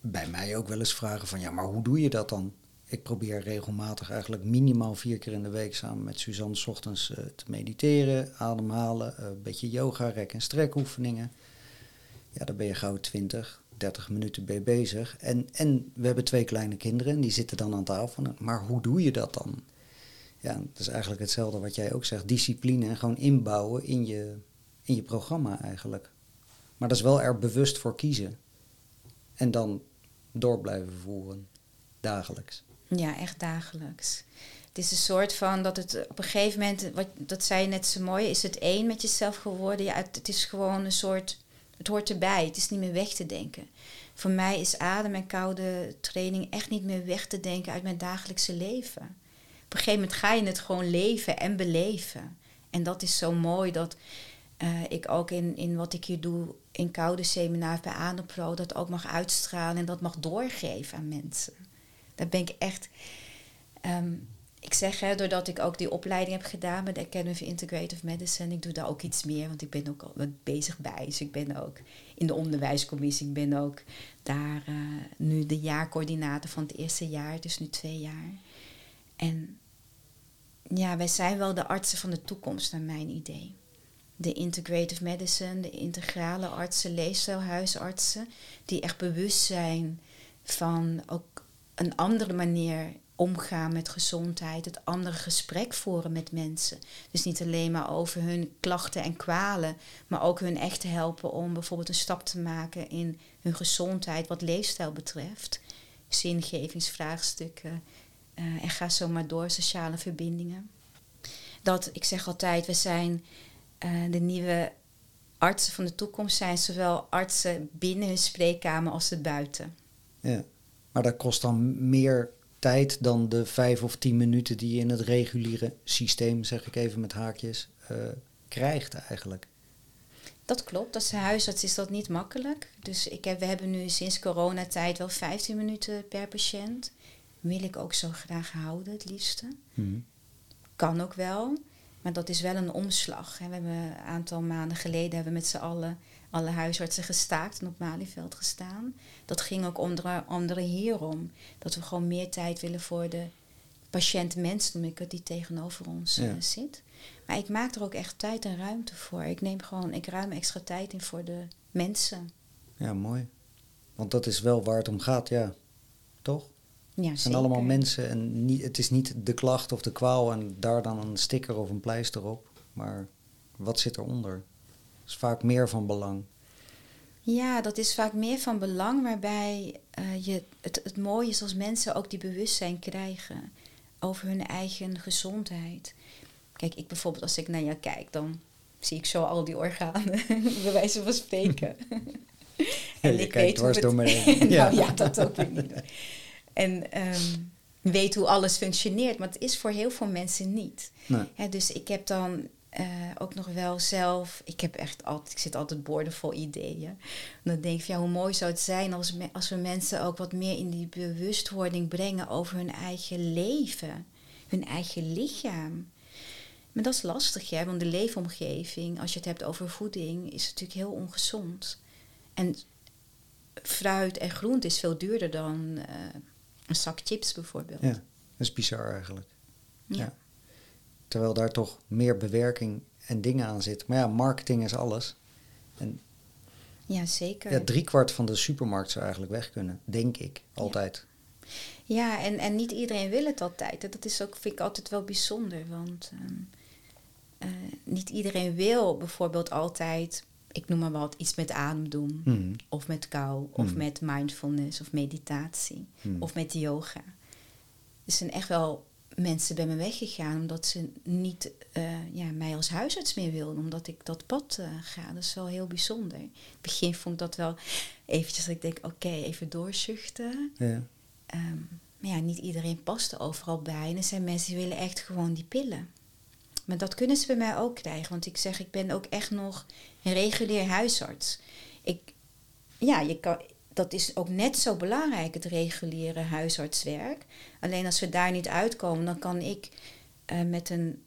bij mij ook wel eens vragen van... ja, maar hoe doe je dat dan? Ik probeer regelmatig eigenlijk minimaal vier keer in de week... samen met Suzanne ochtends eh, te mediteren, ademhalen... eh, een beetje yoga, rek- en strekoefeningen. Ja, daar ben je gauw 20, 30 minuten bij bezig. En, en we hebben twee kleine kinderen en die zitten dan aan tafel. Maar hoe doe je dat dan? Ja, dat is eigenlijk hetzelfde wat jij ook zegt. Discipline en gewoon inbouwen in je, in je programma eigenlijk. Maar dat is wel er bewust voor kiezen. En dan door blijven voeren. Dagelijks. Ja, echt dagelijks. Het is een soort van dat het op een gegeven moment, wat, dat zei je net zo mooi, is het één met jezelf geworden. Ja, het, is gewoon een soort, het hoort erbij. Het is niet meer weg te denken. Voor mij is adem- en koude training echt niet meer weg te denken uit mijn dagelijkse leven. Op een gegeven moment ga je het gewoon leven en beleven. En dat is zo mooi dat eh, ik ook in, in wat ik hier doe in koude seminars bij Adempro, dat ook mag uitstralen en dat mag doorgeven aan mensen. Daar ben ik echt. ehm, ik zeg, hè, doordat ik ook die opleiding heb gedaan met de Academy Integrative Medicine, ik doe daar ook iets meer, want ik ben ook al wat bezig bij. Dus ik ben ook in de onderwijscommissie, ik ben ook daar eh, nu de jaarcoördinator van het eerste jaar, dus nu twee jaar. En ja, wij zijn wel de artsen van de toekomst, naar mijn idee. De integrative medicine, de integrale artsen, leefstijlhuisartsen, die echt bewust zijn van ook een andere manier omgaan met gezondheid, het andere gesprek voeren met mensen. Dus niet alleen maar over hun klachten en kwalen, maar ook hun echt helpen om bijvoorbeeld een stap te maken in hun gezondheid wat leefstijl betreft. Zingevingsvraagstukken eh, en ga zo maar door, sociale verbindingen. Dat, ik zeg altijd, we zijn eh, de nieuwe artsen van de toekomst zijn zowel artsen binnen hun spreekkamer als de buiten. Ja. Maar dat kost dan meer tijd dan de vijf of tien minuten die je in het reguliere systeem, zeg ik even met haakjes, eh, krijgt eigenlijk. Dat klopt, als huisarts is dat niet makkelijk. Dus ik heb, we hebben nu sinds coronatijd wel 15 minuten per patiënt. Wil ik ook zo graag houden, het liefste. Mhm. Kan ook wel, maar dat is wel een omslag. We hebben een aantal maanden geleden hebben we met z'n allen alle huisartsen gestaakt en op Malieveld gestaan. Dat ging ook onder andere hierom. Dat we gewoon meer tijd willen voor de patiënt-mens, noem ik het, die tegenover ons Ja. eh, zit. Maar ik maak er ook echt tijd en ruimte voor. Ik neem gewoon, ik ruim extra tijd in voor de mensen. Ja, mooi. Want dat is wel waar het om gaat, ja. Toch? Ja, Het zijn allemaal mensen en niet, het is niet de klacht of de kwaal en daar dan een sticker of een pleister op. Maar wat zit eronder? Is vaak meer van belang. Ja, dat is vaak meer van belang, waarbij eh, je, het, het mooie is als mensen ook die bewustzijn krijgen over hun eigen gezondheid. Kijk, ik bijvoorbeeld, als ik naar jou kijk, dan zie ik zo al die organen, bij wijze van spreken. Ja, je kijkt dwars door me heen. nou Ja. ja, dat ook weer niet. En ehm, weet hoe alles functioneert, maar het is voor heel veel mensen niet. Nee. Dus ik heb dan eh, ook nog wel zelf, ik heb echt altijd, ik zit altijd boordevol ideeën. En dan denk ik, van, ja, hoe mooi zou het zijn als, me- als we mensen ook wat meer in die bewustwording brengen over hun eigen leven, hun eigen lichaam. Maar dat is lastig, hè? want de leefomgeving, als je het hebt over voeding, is natuurlijk heel ongezond. En fruit en groente is veel duurder dan eh, een zak chips bijvoorbeeld. Ja, dat is bizar eigenlijk. Ja. Ja. Terwijl daar toch meer bewerking en dingen aan zit. Maar ja, marketing is alles. En Ja, zeker. ja, driekwart van de supermarkt zou eigenlijk weg kunnen, denk ik, altijd. Ja, en, en niet iedereen wil het altijd. Dat is ook, vind ik altijd wel bijzonder. Want ehm, eh, niet iedereen wil bijvoorbeeld altijd, ik noem maar wat, iets met adem doen. Mhm. Of met kou, of Mhm. met mindfulness, of meditatie. Mhm. Of met yoga. Er zijn echt wel mensen bij me weggegaan omdat ze niet eh, ja, mij als huisarts meer wilden. Omdat ik dat pad eh, ga. Dat is wel heel bijzonder. In het begin vond ik dat wel eventjes dat ik denk, oké, even doorzuchten. Ja. Ehm, maar ja, niet iedereen past er overal bij. En er zijn mensen die willen echt gewoon die pillen. Maar dat kunnen ze bij mij ook krijgen. Want ik zeg, ik ben ook echt nog een regulier huisarts. Ik, ja, je kan, dat is ook net zo belangrijk, het reguliere huisartswerk. Alleen als we daar niet uitkomen, dan kan ik uh, met een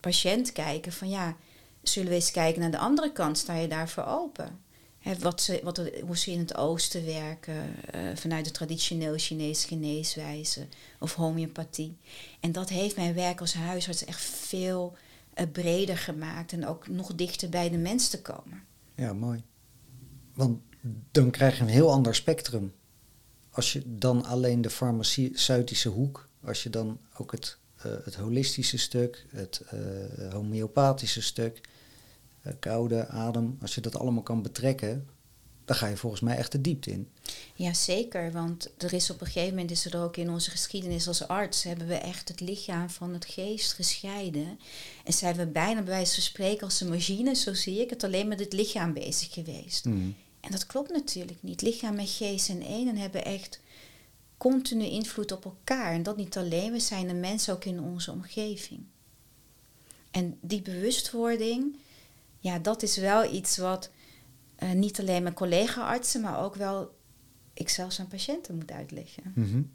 patiënt kijken van ja, zullen we eens kijken naar de andere kant? Sta je daarvoor open? He, wat ze, wat, hoe ze in het oosten werken, uh, vanuit de traditioneel Chinese geneeswijze of homeopathie. En dat heeft mijn werk als huisarts echt veel uh, breder gemaakt en ook nog dichter bij de mens te komen. Ja, mooi. Want dan krijg je een heel ander spectrum. Als je dan alleen de farmaceutische hoek, als je dan ook het, uh, het holistische stuk, het uh, homeopathische stuk, uh, koude, adem, als je dat allemaal kan betrekken, dan ga je volgens mij echt de diepte in. Ja, zeker. Want er is op een gegeven moment is er ook in onze geschiedenis als arts hebben we echt het lichaam van het geest gescheiden. En zijn we bijna bij wijze van spreken als een machine, zo zie ik het, alleen met het lichaam bezig geweest. Mm. En dat klopt natuurlijk niet. Lichaam en geest zijn één en hebben echt continu invloed op elkaar. En dat niet alleen, we zijn een mens ook in onze omgeving. En die bewustwording, ja, dat is wel iets wat uh, niet alleen mijn collega-artsen, maar ook wel ik zelfs aan patiënten moet uitleggen. -hmm.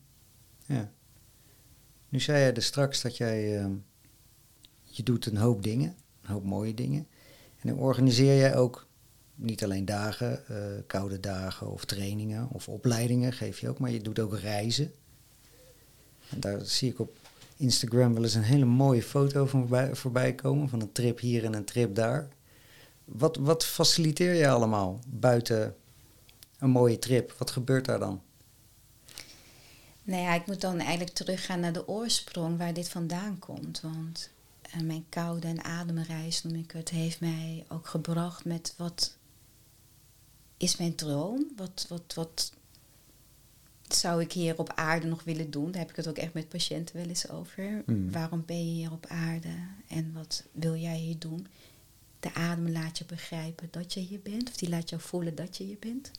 Ja. Nu zei je er straks dat jij, uh, je doet een hoop dingen, een hoop mooie dingen. En dan organiseer jij ook niet alleen dagen, uh, koude dagen of trainingen of opleidingen geef je ook, maar je doet ook reizen. En daar zie ik op Instagram wel eens een hele mooie foto van voorbij, komen, van een trip hier en een trip daar. Wat, wat faciliteer je allemaal buiten een mooie trip? Wat gebeurt daar dan? Nou ja, ik moet dan eigenlijk teruggaan naar de oorsprong waar dit vandaan komt. Want uh, mijn koude en ademreis, noem ik het, heeft mij ook gebracht met wat is mijn droom? Wat, wat, wat zou ik hier op aarde nog willen doen? Daar heb ik het ook echt met patiënten wel eens over. Mm. Waarom ben je hier op aarde en wat wil jij hier doen? De adem laat je begrijpen dat je hier bent, of die laat jou voelen dat je hier bent.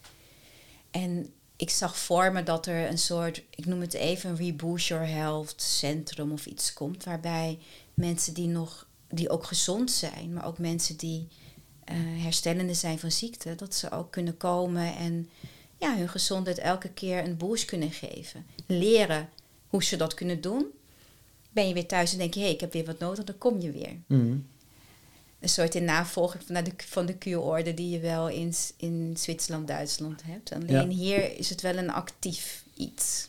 En ik zag voor me dat er een soort, ik noem het even een Reboot Your Health centrum of iets komt, waarbij mensen die nog, die ook gezond zijn, maar ook mensen die herstellende zijn van ziekte, dat ze ook kunnen komen en ja, hun gezondheid elke keer een boost kunnen geven. Leren hoe ze dat kunnen doen. Ben je weer thuis en denk je, hé, hey, ik heb weer wat nodig, dan kom je weer. Mm. Een soort in navolging van de, van de kuurorde die je wel in, in Zwitserland, Duitsland hebt. Alleen hier is het wel een actief iets.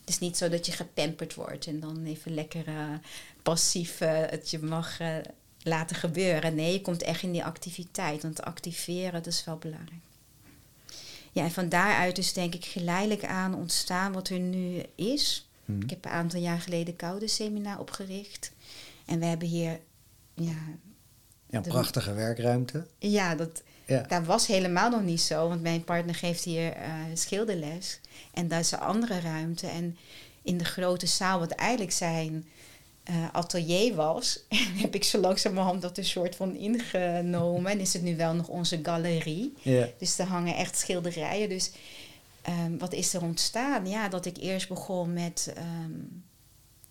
Het is niet zo dat je gepamperd wordt en dan even lekker uh, passief uh, het je mag uh, laten gebeuren. Nee, je komt echt in die activiteit. Want activeren, dat is wel belangrijk. Ja, en van daaruit is denk ik geleidelijk aan ontstaan wat er nu is. Hmm. Ik heb een aantal jaar geleden Koude Seminar opgericht. En we hebben hier... Ja, ja een prachtige werkruimte. Ja, dat, ja. dat was helemaal nog niet zo. Want mijn partner geeft hier uh, schilderles. En daar is een andere ruimte. En in de grote zaal, wat eigenlijk zijn atelier was. En heb ik zo langzamerhand dat een soort van ingenomen. En is het nu wel nog onze galerie. Yeah. Dus er hangen echt schilderijen. Dus um, wat is er ontstaan? Ja, dat ik eerst begon met um,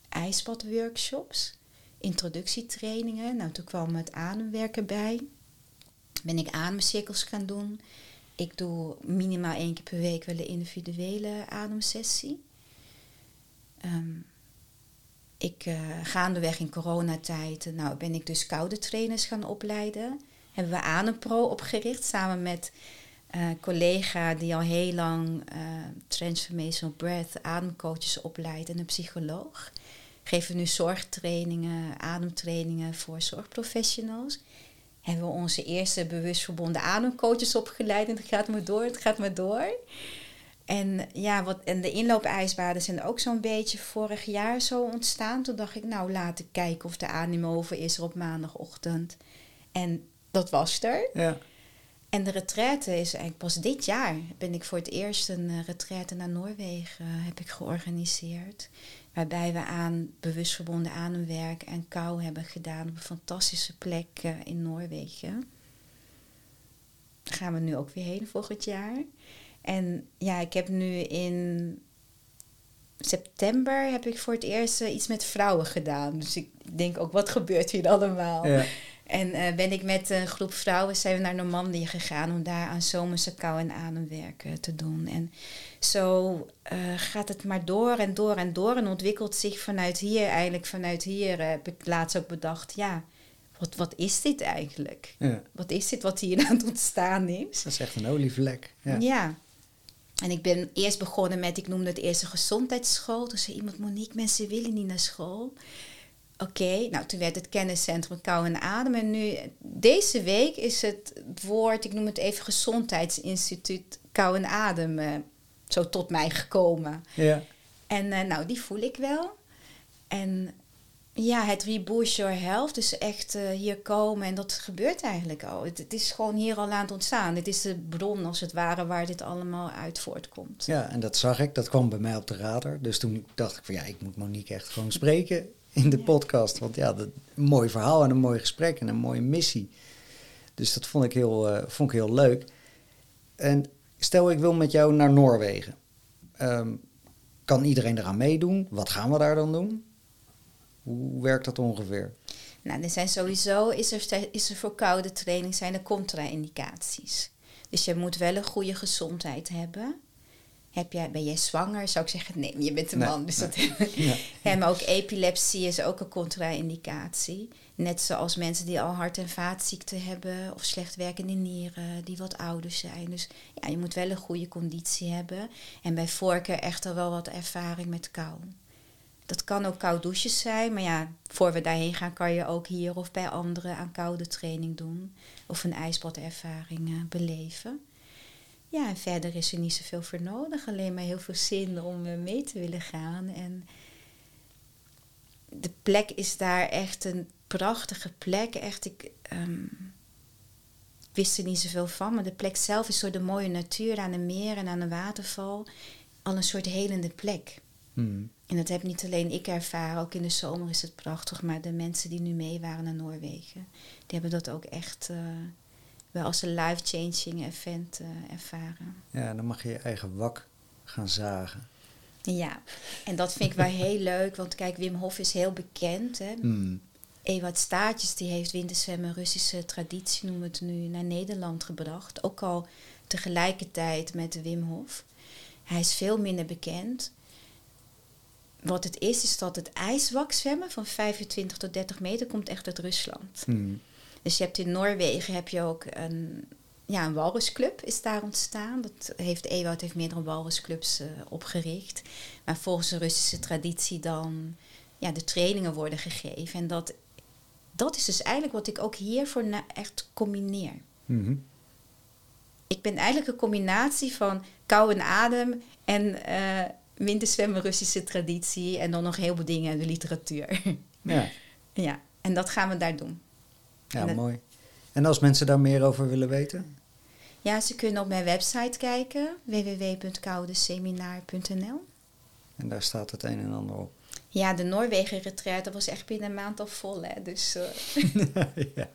ijsbadworkshops. Introductietrainingen. Nou, toen kwam het ademwerken bij. Ben ik ademcirkels gaan doen. Ik doe minimaal één keer per week wel een individuele ademsessie. Um, ik uh, gaandeweg in coronatijd, nou ben ik dus koude trainers gaan opleiden. Hebben we Adempro opgericht samen met uh, collega die al heel lang Transformational Breath ademcoaches opleidt en een psycholoog. Geven nu zorgtrainingen, ademtrainingen voor zorgprofessionals. Hebben we onze eerste bewust verbonden ademcoaches opgeleid en het gaat maar door, het gaat maar door. En, ja, wat, en de inloopijsbaden zijn ook zo'n beetje vorig jaar zo ontstaan. Toen dacht ik, nou laat ik kijken of de animover is er op maandagochtend. En dat was er. Ja. En de retraite is eigenlijk pas dit jaar. Ben ik voor het eerst een uh, retraite naar Noorwegen uh, heb ik georganiseerd. Waarbij we aan bewust verbonden ademwerk en kou hebben gedaan op een fantastische plek uh, in Noorwegen. Daar gaan we nu ook weer heen volgend jaar. En ja, ik heb nu in september heb ik voor het eerst iets met vrouwen gedaan. Dus ik, denk ook, wat gebeurt hier allemaal? Ja. En eh, ben ik met een groep vrouwen zijn we naar Normandië gegaan om daar aan zomerse kou- en ademwerk eh, te doen. En zo eh, gaat het maar door en door en door en ontwikkelt zich vanuit hier, eigenlijk vanuit hier eh, heb ik laatst ook bedacht, ja, wat, wat is dit eigenlijk? ja. Wat is dit wat hier aan het ontstaan is? Dat is echt een olievlek. Ja. Ja. En ik ben eerst begonnen met, ik noemde het eerst een gezondheidsschool. Toen zei iemand, Monique, mensen willen niet naar school. Oké, nou toen werd het kenniscentrum kou en adem. En nu, deze week is het woord, ik noem het even gezondheidsinstituut kou en adem, eh, zo tot mij gekomen. Ja. En eh, nou, die voel ik wel. En ja, het Reboost Your Health, dus echt eh, hier komen en dat gebeurt eigenlijk al. Het, het is gewoon hier al aan het ontstaan. Dit is de bron als het ware waar dit allemaal uit voortkomt. ja, en dat zag ik. Dat kwam bij mij op de radar. Dus toen dacht ik van ja, ik moet Monique echt gewoon spreken in de Ja. podcast. Want ja, dat, een mooi verhaal en een mooi gesprek en een mooie missie. Dus dat vond ik heel, eh, vond ik heel leuk. En stel ik wil met jou naar Noorwegen. Ehm, kan iedereen eraan meedoen? Wat gaan we daar dan doen? Hoe werkt dat ongeveer? Nou, er zijn sowieso, is er, is er voor koude training zijn er contra-indicaties. Dus je moet wel een goede gezondheid hebben. Heb jij, ben jij zwanger? Zou ik zeggen, nee, je bent een Nee, man. Dus nee. dat Ja. Ja, maar ook epilepsie is ook een contra-indicatie. Net zoals mensen die al hart- en vaatziekten hebben of slecht werkende nieren, die wat ouder zijn. Dus ja, je moet wel een goede conditie hebben. En bij voorkeur echter wel wat ervaring met kou. Dat kan ook koud douches zijn, maar ja, voor we daarheen gaan kan je ook hier of bij anderen aan koude training doen. Of een ijsbadervaring eh, beleven. Ja, en verder is er niet zoveel voor nodig. Alleen maar heel veel zin om eh, mee te willen gaan. En de plek is daar echt een prachtige plek. Echt, ik ehm, wist er niet zoveel van. Maar de plek zelf is door de mooie natuur aan de meer en aan de waterval al een soort helende plek. Hmm. En dat heb niet alleen ik ervaren, ook in de zomer is het prachtig. Maar de mensen die nu mee waren naar Noorwegen, die hebben dat ook echt eh, wel als een life-changing event eh, ervaren. Ja, dan mag je je eigen wak gaan zagen. Ja, en dat vind ik wel heel leuk, want kijk, Wim Hof is heel bekend. Hè? Hmm. Ewout Staatjes die heeft winterzwemmen, Russische traditie noemen we het nu, naar Nederland gebracht. Ook al tegelijkertijd met Wim Hof. Hij is veel minder bekend. Wat het is, is dat het ijswakzwemmen van 25 tot 30 meter komt echt uit Rusland. Hmm. Dus je hebt in Noorwegen heb je ook een, ja, een walrusclub is daar ontstaan. Dat heeft Ewout heeft meerdere walrusclubs eh, opgericht. Maar volgens de Russische traditie dan ja, de trainingen worden gegeven. En dat, dat is dus eigenlijk wat ik ook hiervoor echt combineer. Mhm. Ik ben eigenlijk een combinatie van kou en adem en eh winterzwemmen Russische traditie. En dan nog heel veel dingen in de literatuur. Ja, ja, en dat gaan we daar doen. ja En dat- mooi. En als mensen daar meer over willen weten? Ja, ze kunnen op mijn website kijken, www.koudeseminar.nl. En daar staat het een en ander op. Ja, de Noorwegen-retreat, dat was echt binnen een maand al vol, hè. Dus eh, ja.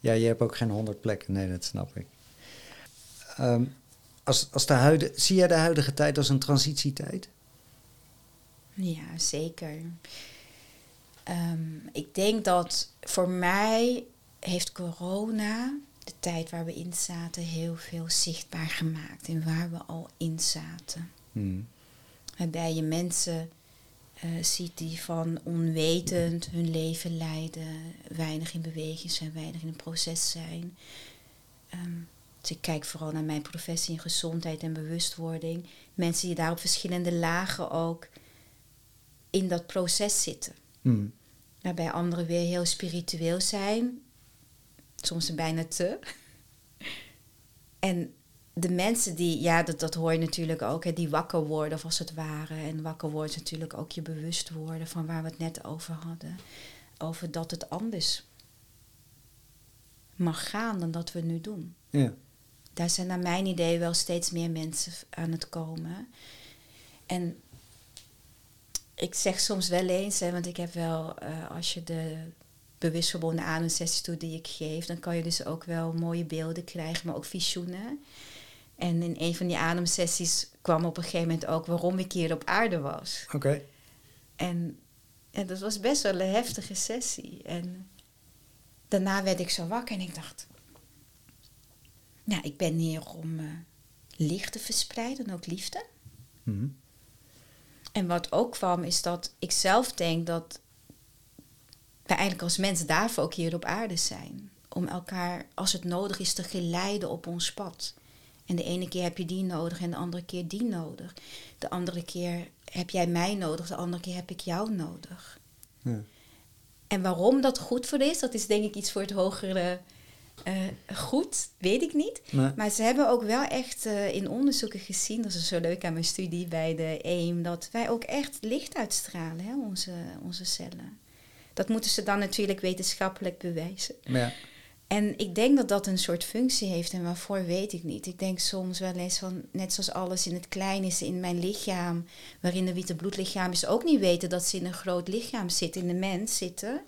ja, je hebt ook geen honderd plekken. Nee, dat snap ik. Ehm, als, als de huide, zie jij de huidige tijd als een transitietijd? ja, zeker. Ehm, ik denk dat voor mij heeft corona, de tijd waar we in zaten, heel veel zichtbaar gemaakt. En waar we al in zaten. Hmm. Waarbij je mensen eh, ziet die van onwetend hun leven leiden, weinig in beweging zijn, weinig in een proces zijn. Ehm, dus ik kijk vooral naar mijn professie in gezondheid en bewustwording. Mensen die daar op verschillende lagen ook in dat proces zitten. Hmm. Waarbij anderen weer heel spiritueel zijn, soms bijna te. En de mensen die, ja, dat, dat hoor je natuurlijk ook, hè, die wakker worden, of als het ware. En wakker wordt is natuurlijk ook je bewust worden van waar we het net over hadden. Over dat het anders mag gaan dan dat we nu doen. Ja. Daar zijn naar mijn idee wel steeds meer mensen aan het komen. En ik zeg soms wel eens, hè, want ik heb wel, eh, als je de bewust verbonden ademsessies doet die ik geef, dan kan je dus ook wel mooie beelden krijgen, maar ook visioenen. En in een van die ademsessies kwam op een gegeven moment ook waarom ik hier op aarde was. Oké. En En dat was best wel een heftige sessie. En daarna werd ik zo wakker en ik dacht... Nou, ik ben hier om uh, licht te verspreiden, ook liefde. Mhm. En wat ook kwam is dat ik zelf denk dat wij eigenlijk als mensen daarvoor ook hier op aarde zijn. Om elkaar, als het nodig is, te geleiden op ons pad. En de ene keer heb je die nodig en de andere keer die nodig. De andere keer heb jij mij nodig, de andere keer heb ik jou nodig. Ja. En waarom dat goed voor is, dat is denk ik iets voor het hogere uh, goed, weet ik niet. Nee. Maar ze hebben ook wel echt uh, in onderzoeken gezien, dat is zo leuk aan mijn studie bij de EAM, dat wij ook echt licht uitstralen, hè, onze, onze cellen. Dat moeten ze dan natuurlijk wetenschappelijk bewijzen. Ja. En ik denk dat dat een soort functie heeft en waarvoor weet ik niet. Ik denk soms wel eens van, net zoals alles in het klein is in mijn lichaam, waarin de witte bloedlichaam is ook niet weten dat ze in een groot lichaam zitten, in de mens zitten.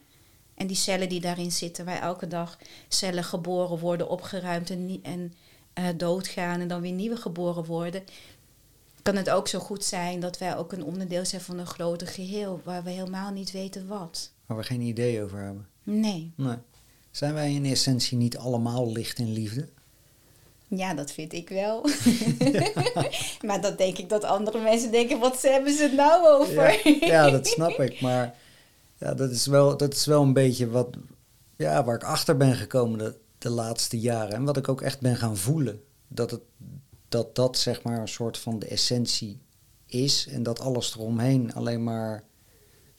En die cellen die daarin zitten, waar elke dag cellen geboren worden, opgeruimd en, en uh, doodgaan en dan weer nieuwe geboren worden, kan het ook zo goed zijn dat wij ook een onderdeel zijn van een groter geheel, waar we helemaal niet weten wat. Waar we geen idee over hebben. Nee. nee. Zijn wij in essentie niet allemaal licht en liefde? Ja, dat vind ik wel. maar dat denk ik dat andere mensen denken, wat hebben ze het nou over? ja, ja, dat snap ik. Maar ja, dat, is wel, dat is wel een beetje wat, ja, waar ik achter ben gekomen de, de laatste jaren. En wat ik ook echt ben gaan voelen. Dat het, dat, dat zeg maar een soort van de essentie is. En dat alles eromheen alleen maar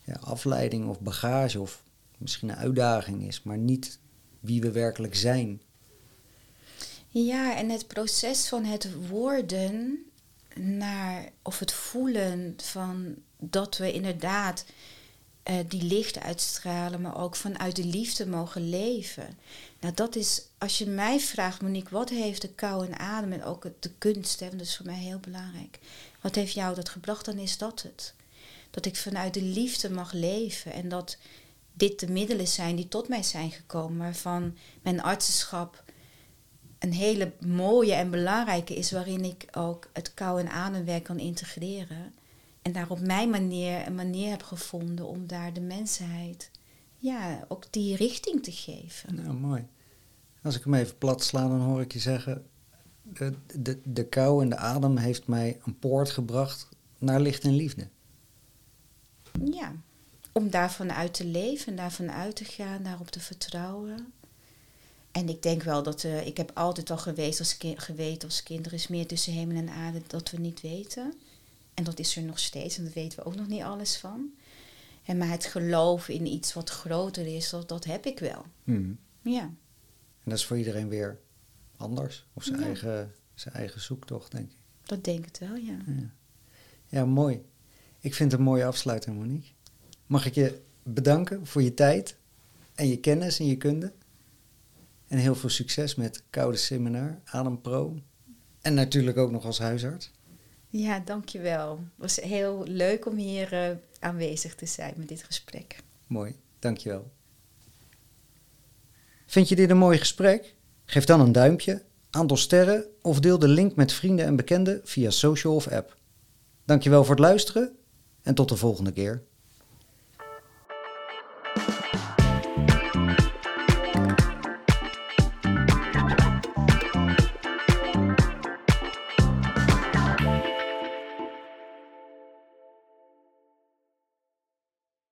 ja, afleiding of bagage of misschien een uitdaging is. Maar niet wie we werkelijk zijn. Ja, en het proces van het worden naar, of het voelen van dat we inderdaad uh, die licht uitstralen, maar ook vanuit de liefde mogen leven. Nou, dat is, als je mij vraagt, Monique, wat heeft de kou en adem en ook de kunst, hè, dat is voor mij heel belangrijk. Wat heeft jou dat gebracht? Dan is dat het. Dat ik vanuit de liefde mag leven en dat dit de middelen zijn die tot mij zijn gekomen, waarvan mijn artsenschap een hele mooie en belangrijke is, waarin ik ook het kou- en ademwerk kan integreren. En daar op mijn manier een manier heb gevonden om daar de mensheid ja, ook die richting te geven. Nou, mooi. Als ik hem even plat sla, dan hoor ik je zeggen... De, de, de kou en de adem heeft mij een poort gebracht naar licht en liefde. Ja, om daarvan uit te leven, daarvan uit te gaan, daarop te vertrouwen. En ik denk wel dat uh, ik heb altijd al geweest als kind, geweten als kind, er is meer tussen hemel en aarde dat we niet weten. En dat is er nog steeds en daar weten we ook nog niet alles van. En maar het geloof in iets wat groter is, dat, dat heb ik wel. Hmm. Ja. En dat is voor iedereen weer anders. Of zijn, Ja. eigen, zijn eigen zoektocht, denk ik. Dat denk ik wel, ja. Ja. ja, mooi. Ik vind het een mooie afsluiting, Monique. Mag ik je bedanken voor je tijd en je kennis en je kunde. En heel veel succes met Koude Seminar, Adem Pro. En natuurlijk ook nog als huisarts. Ja, dankjewel. Het was heel leuk om hier eh, aanwezig te zijn met dit gesprek. Mooi, dankjewel. Vind je dit een mooi gesprek? Geef dan een duimpje, aantal sterren of deel de link met vrienden en bekenden via social of app. Dankjewel voor het luisteren en tot de volgende keer.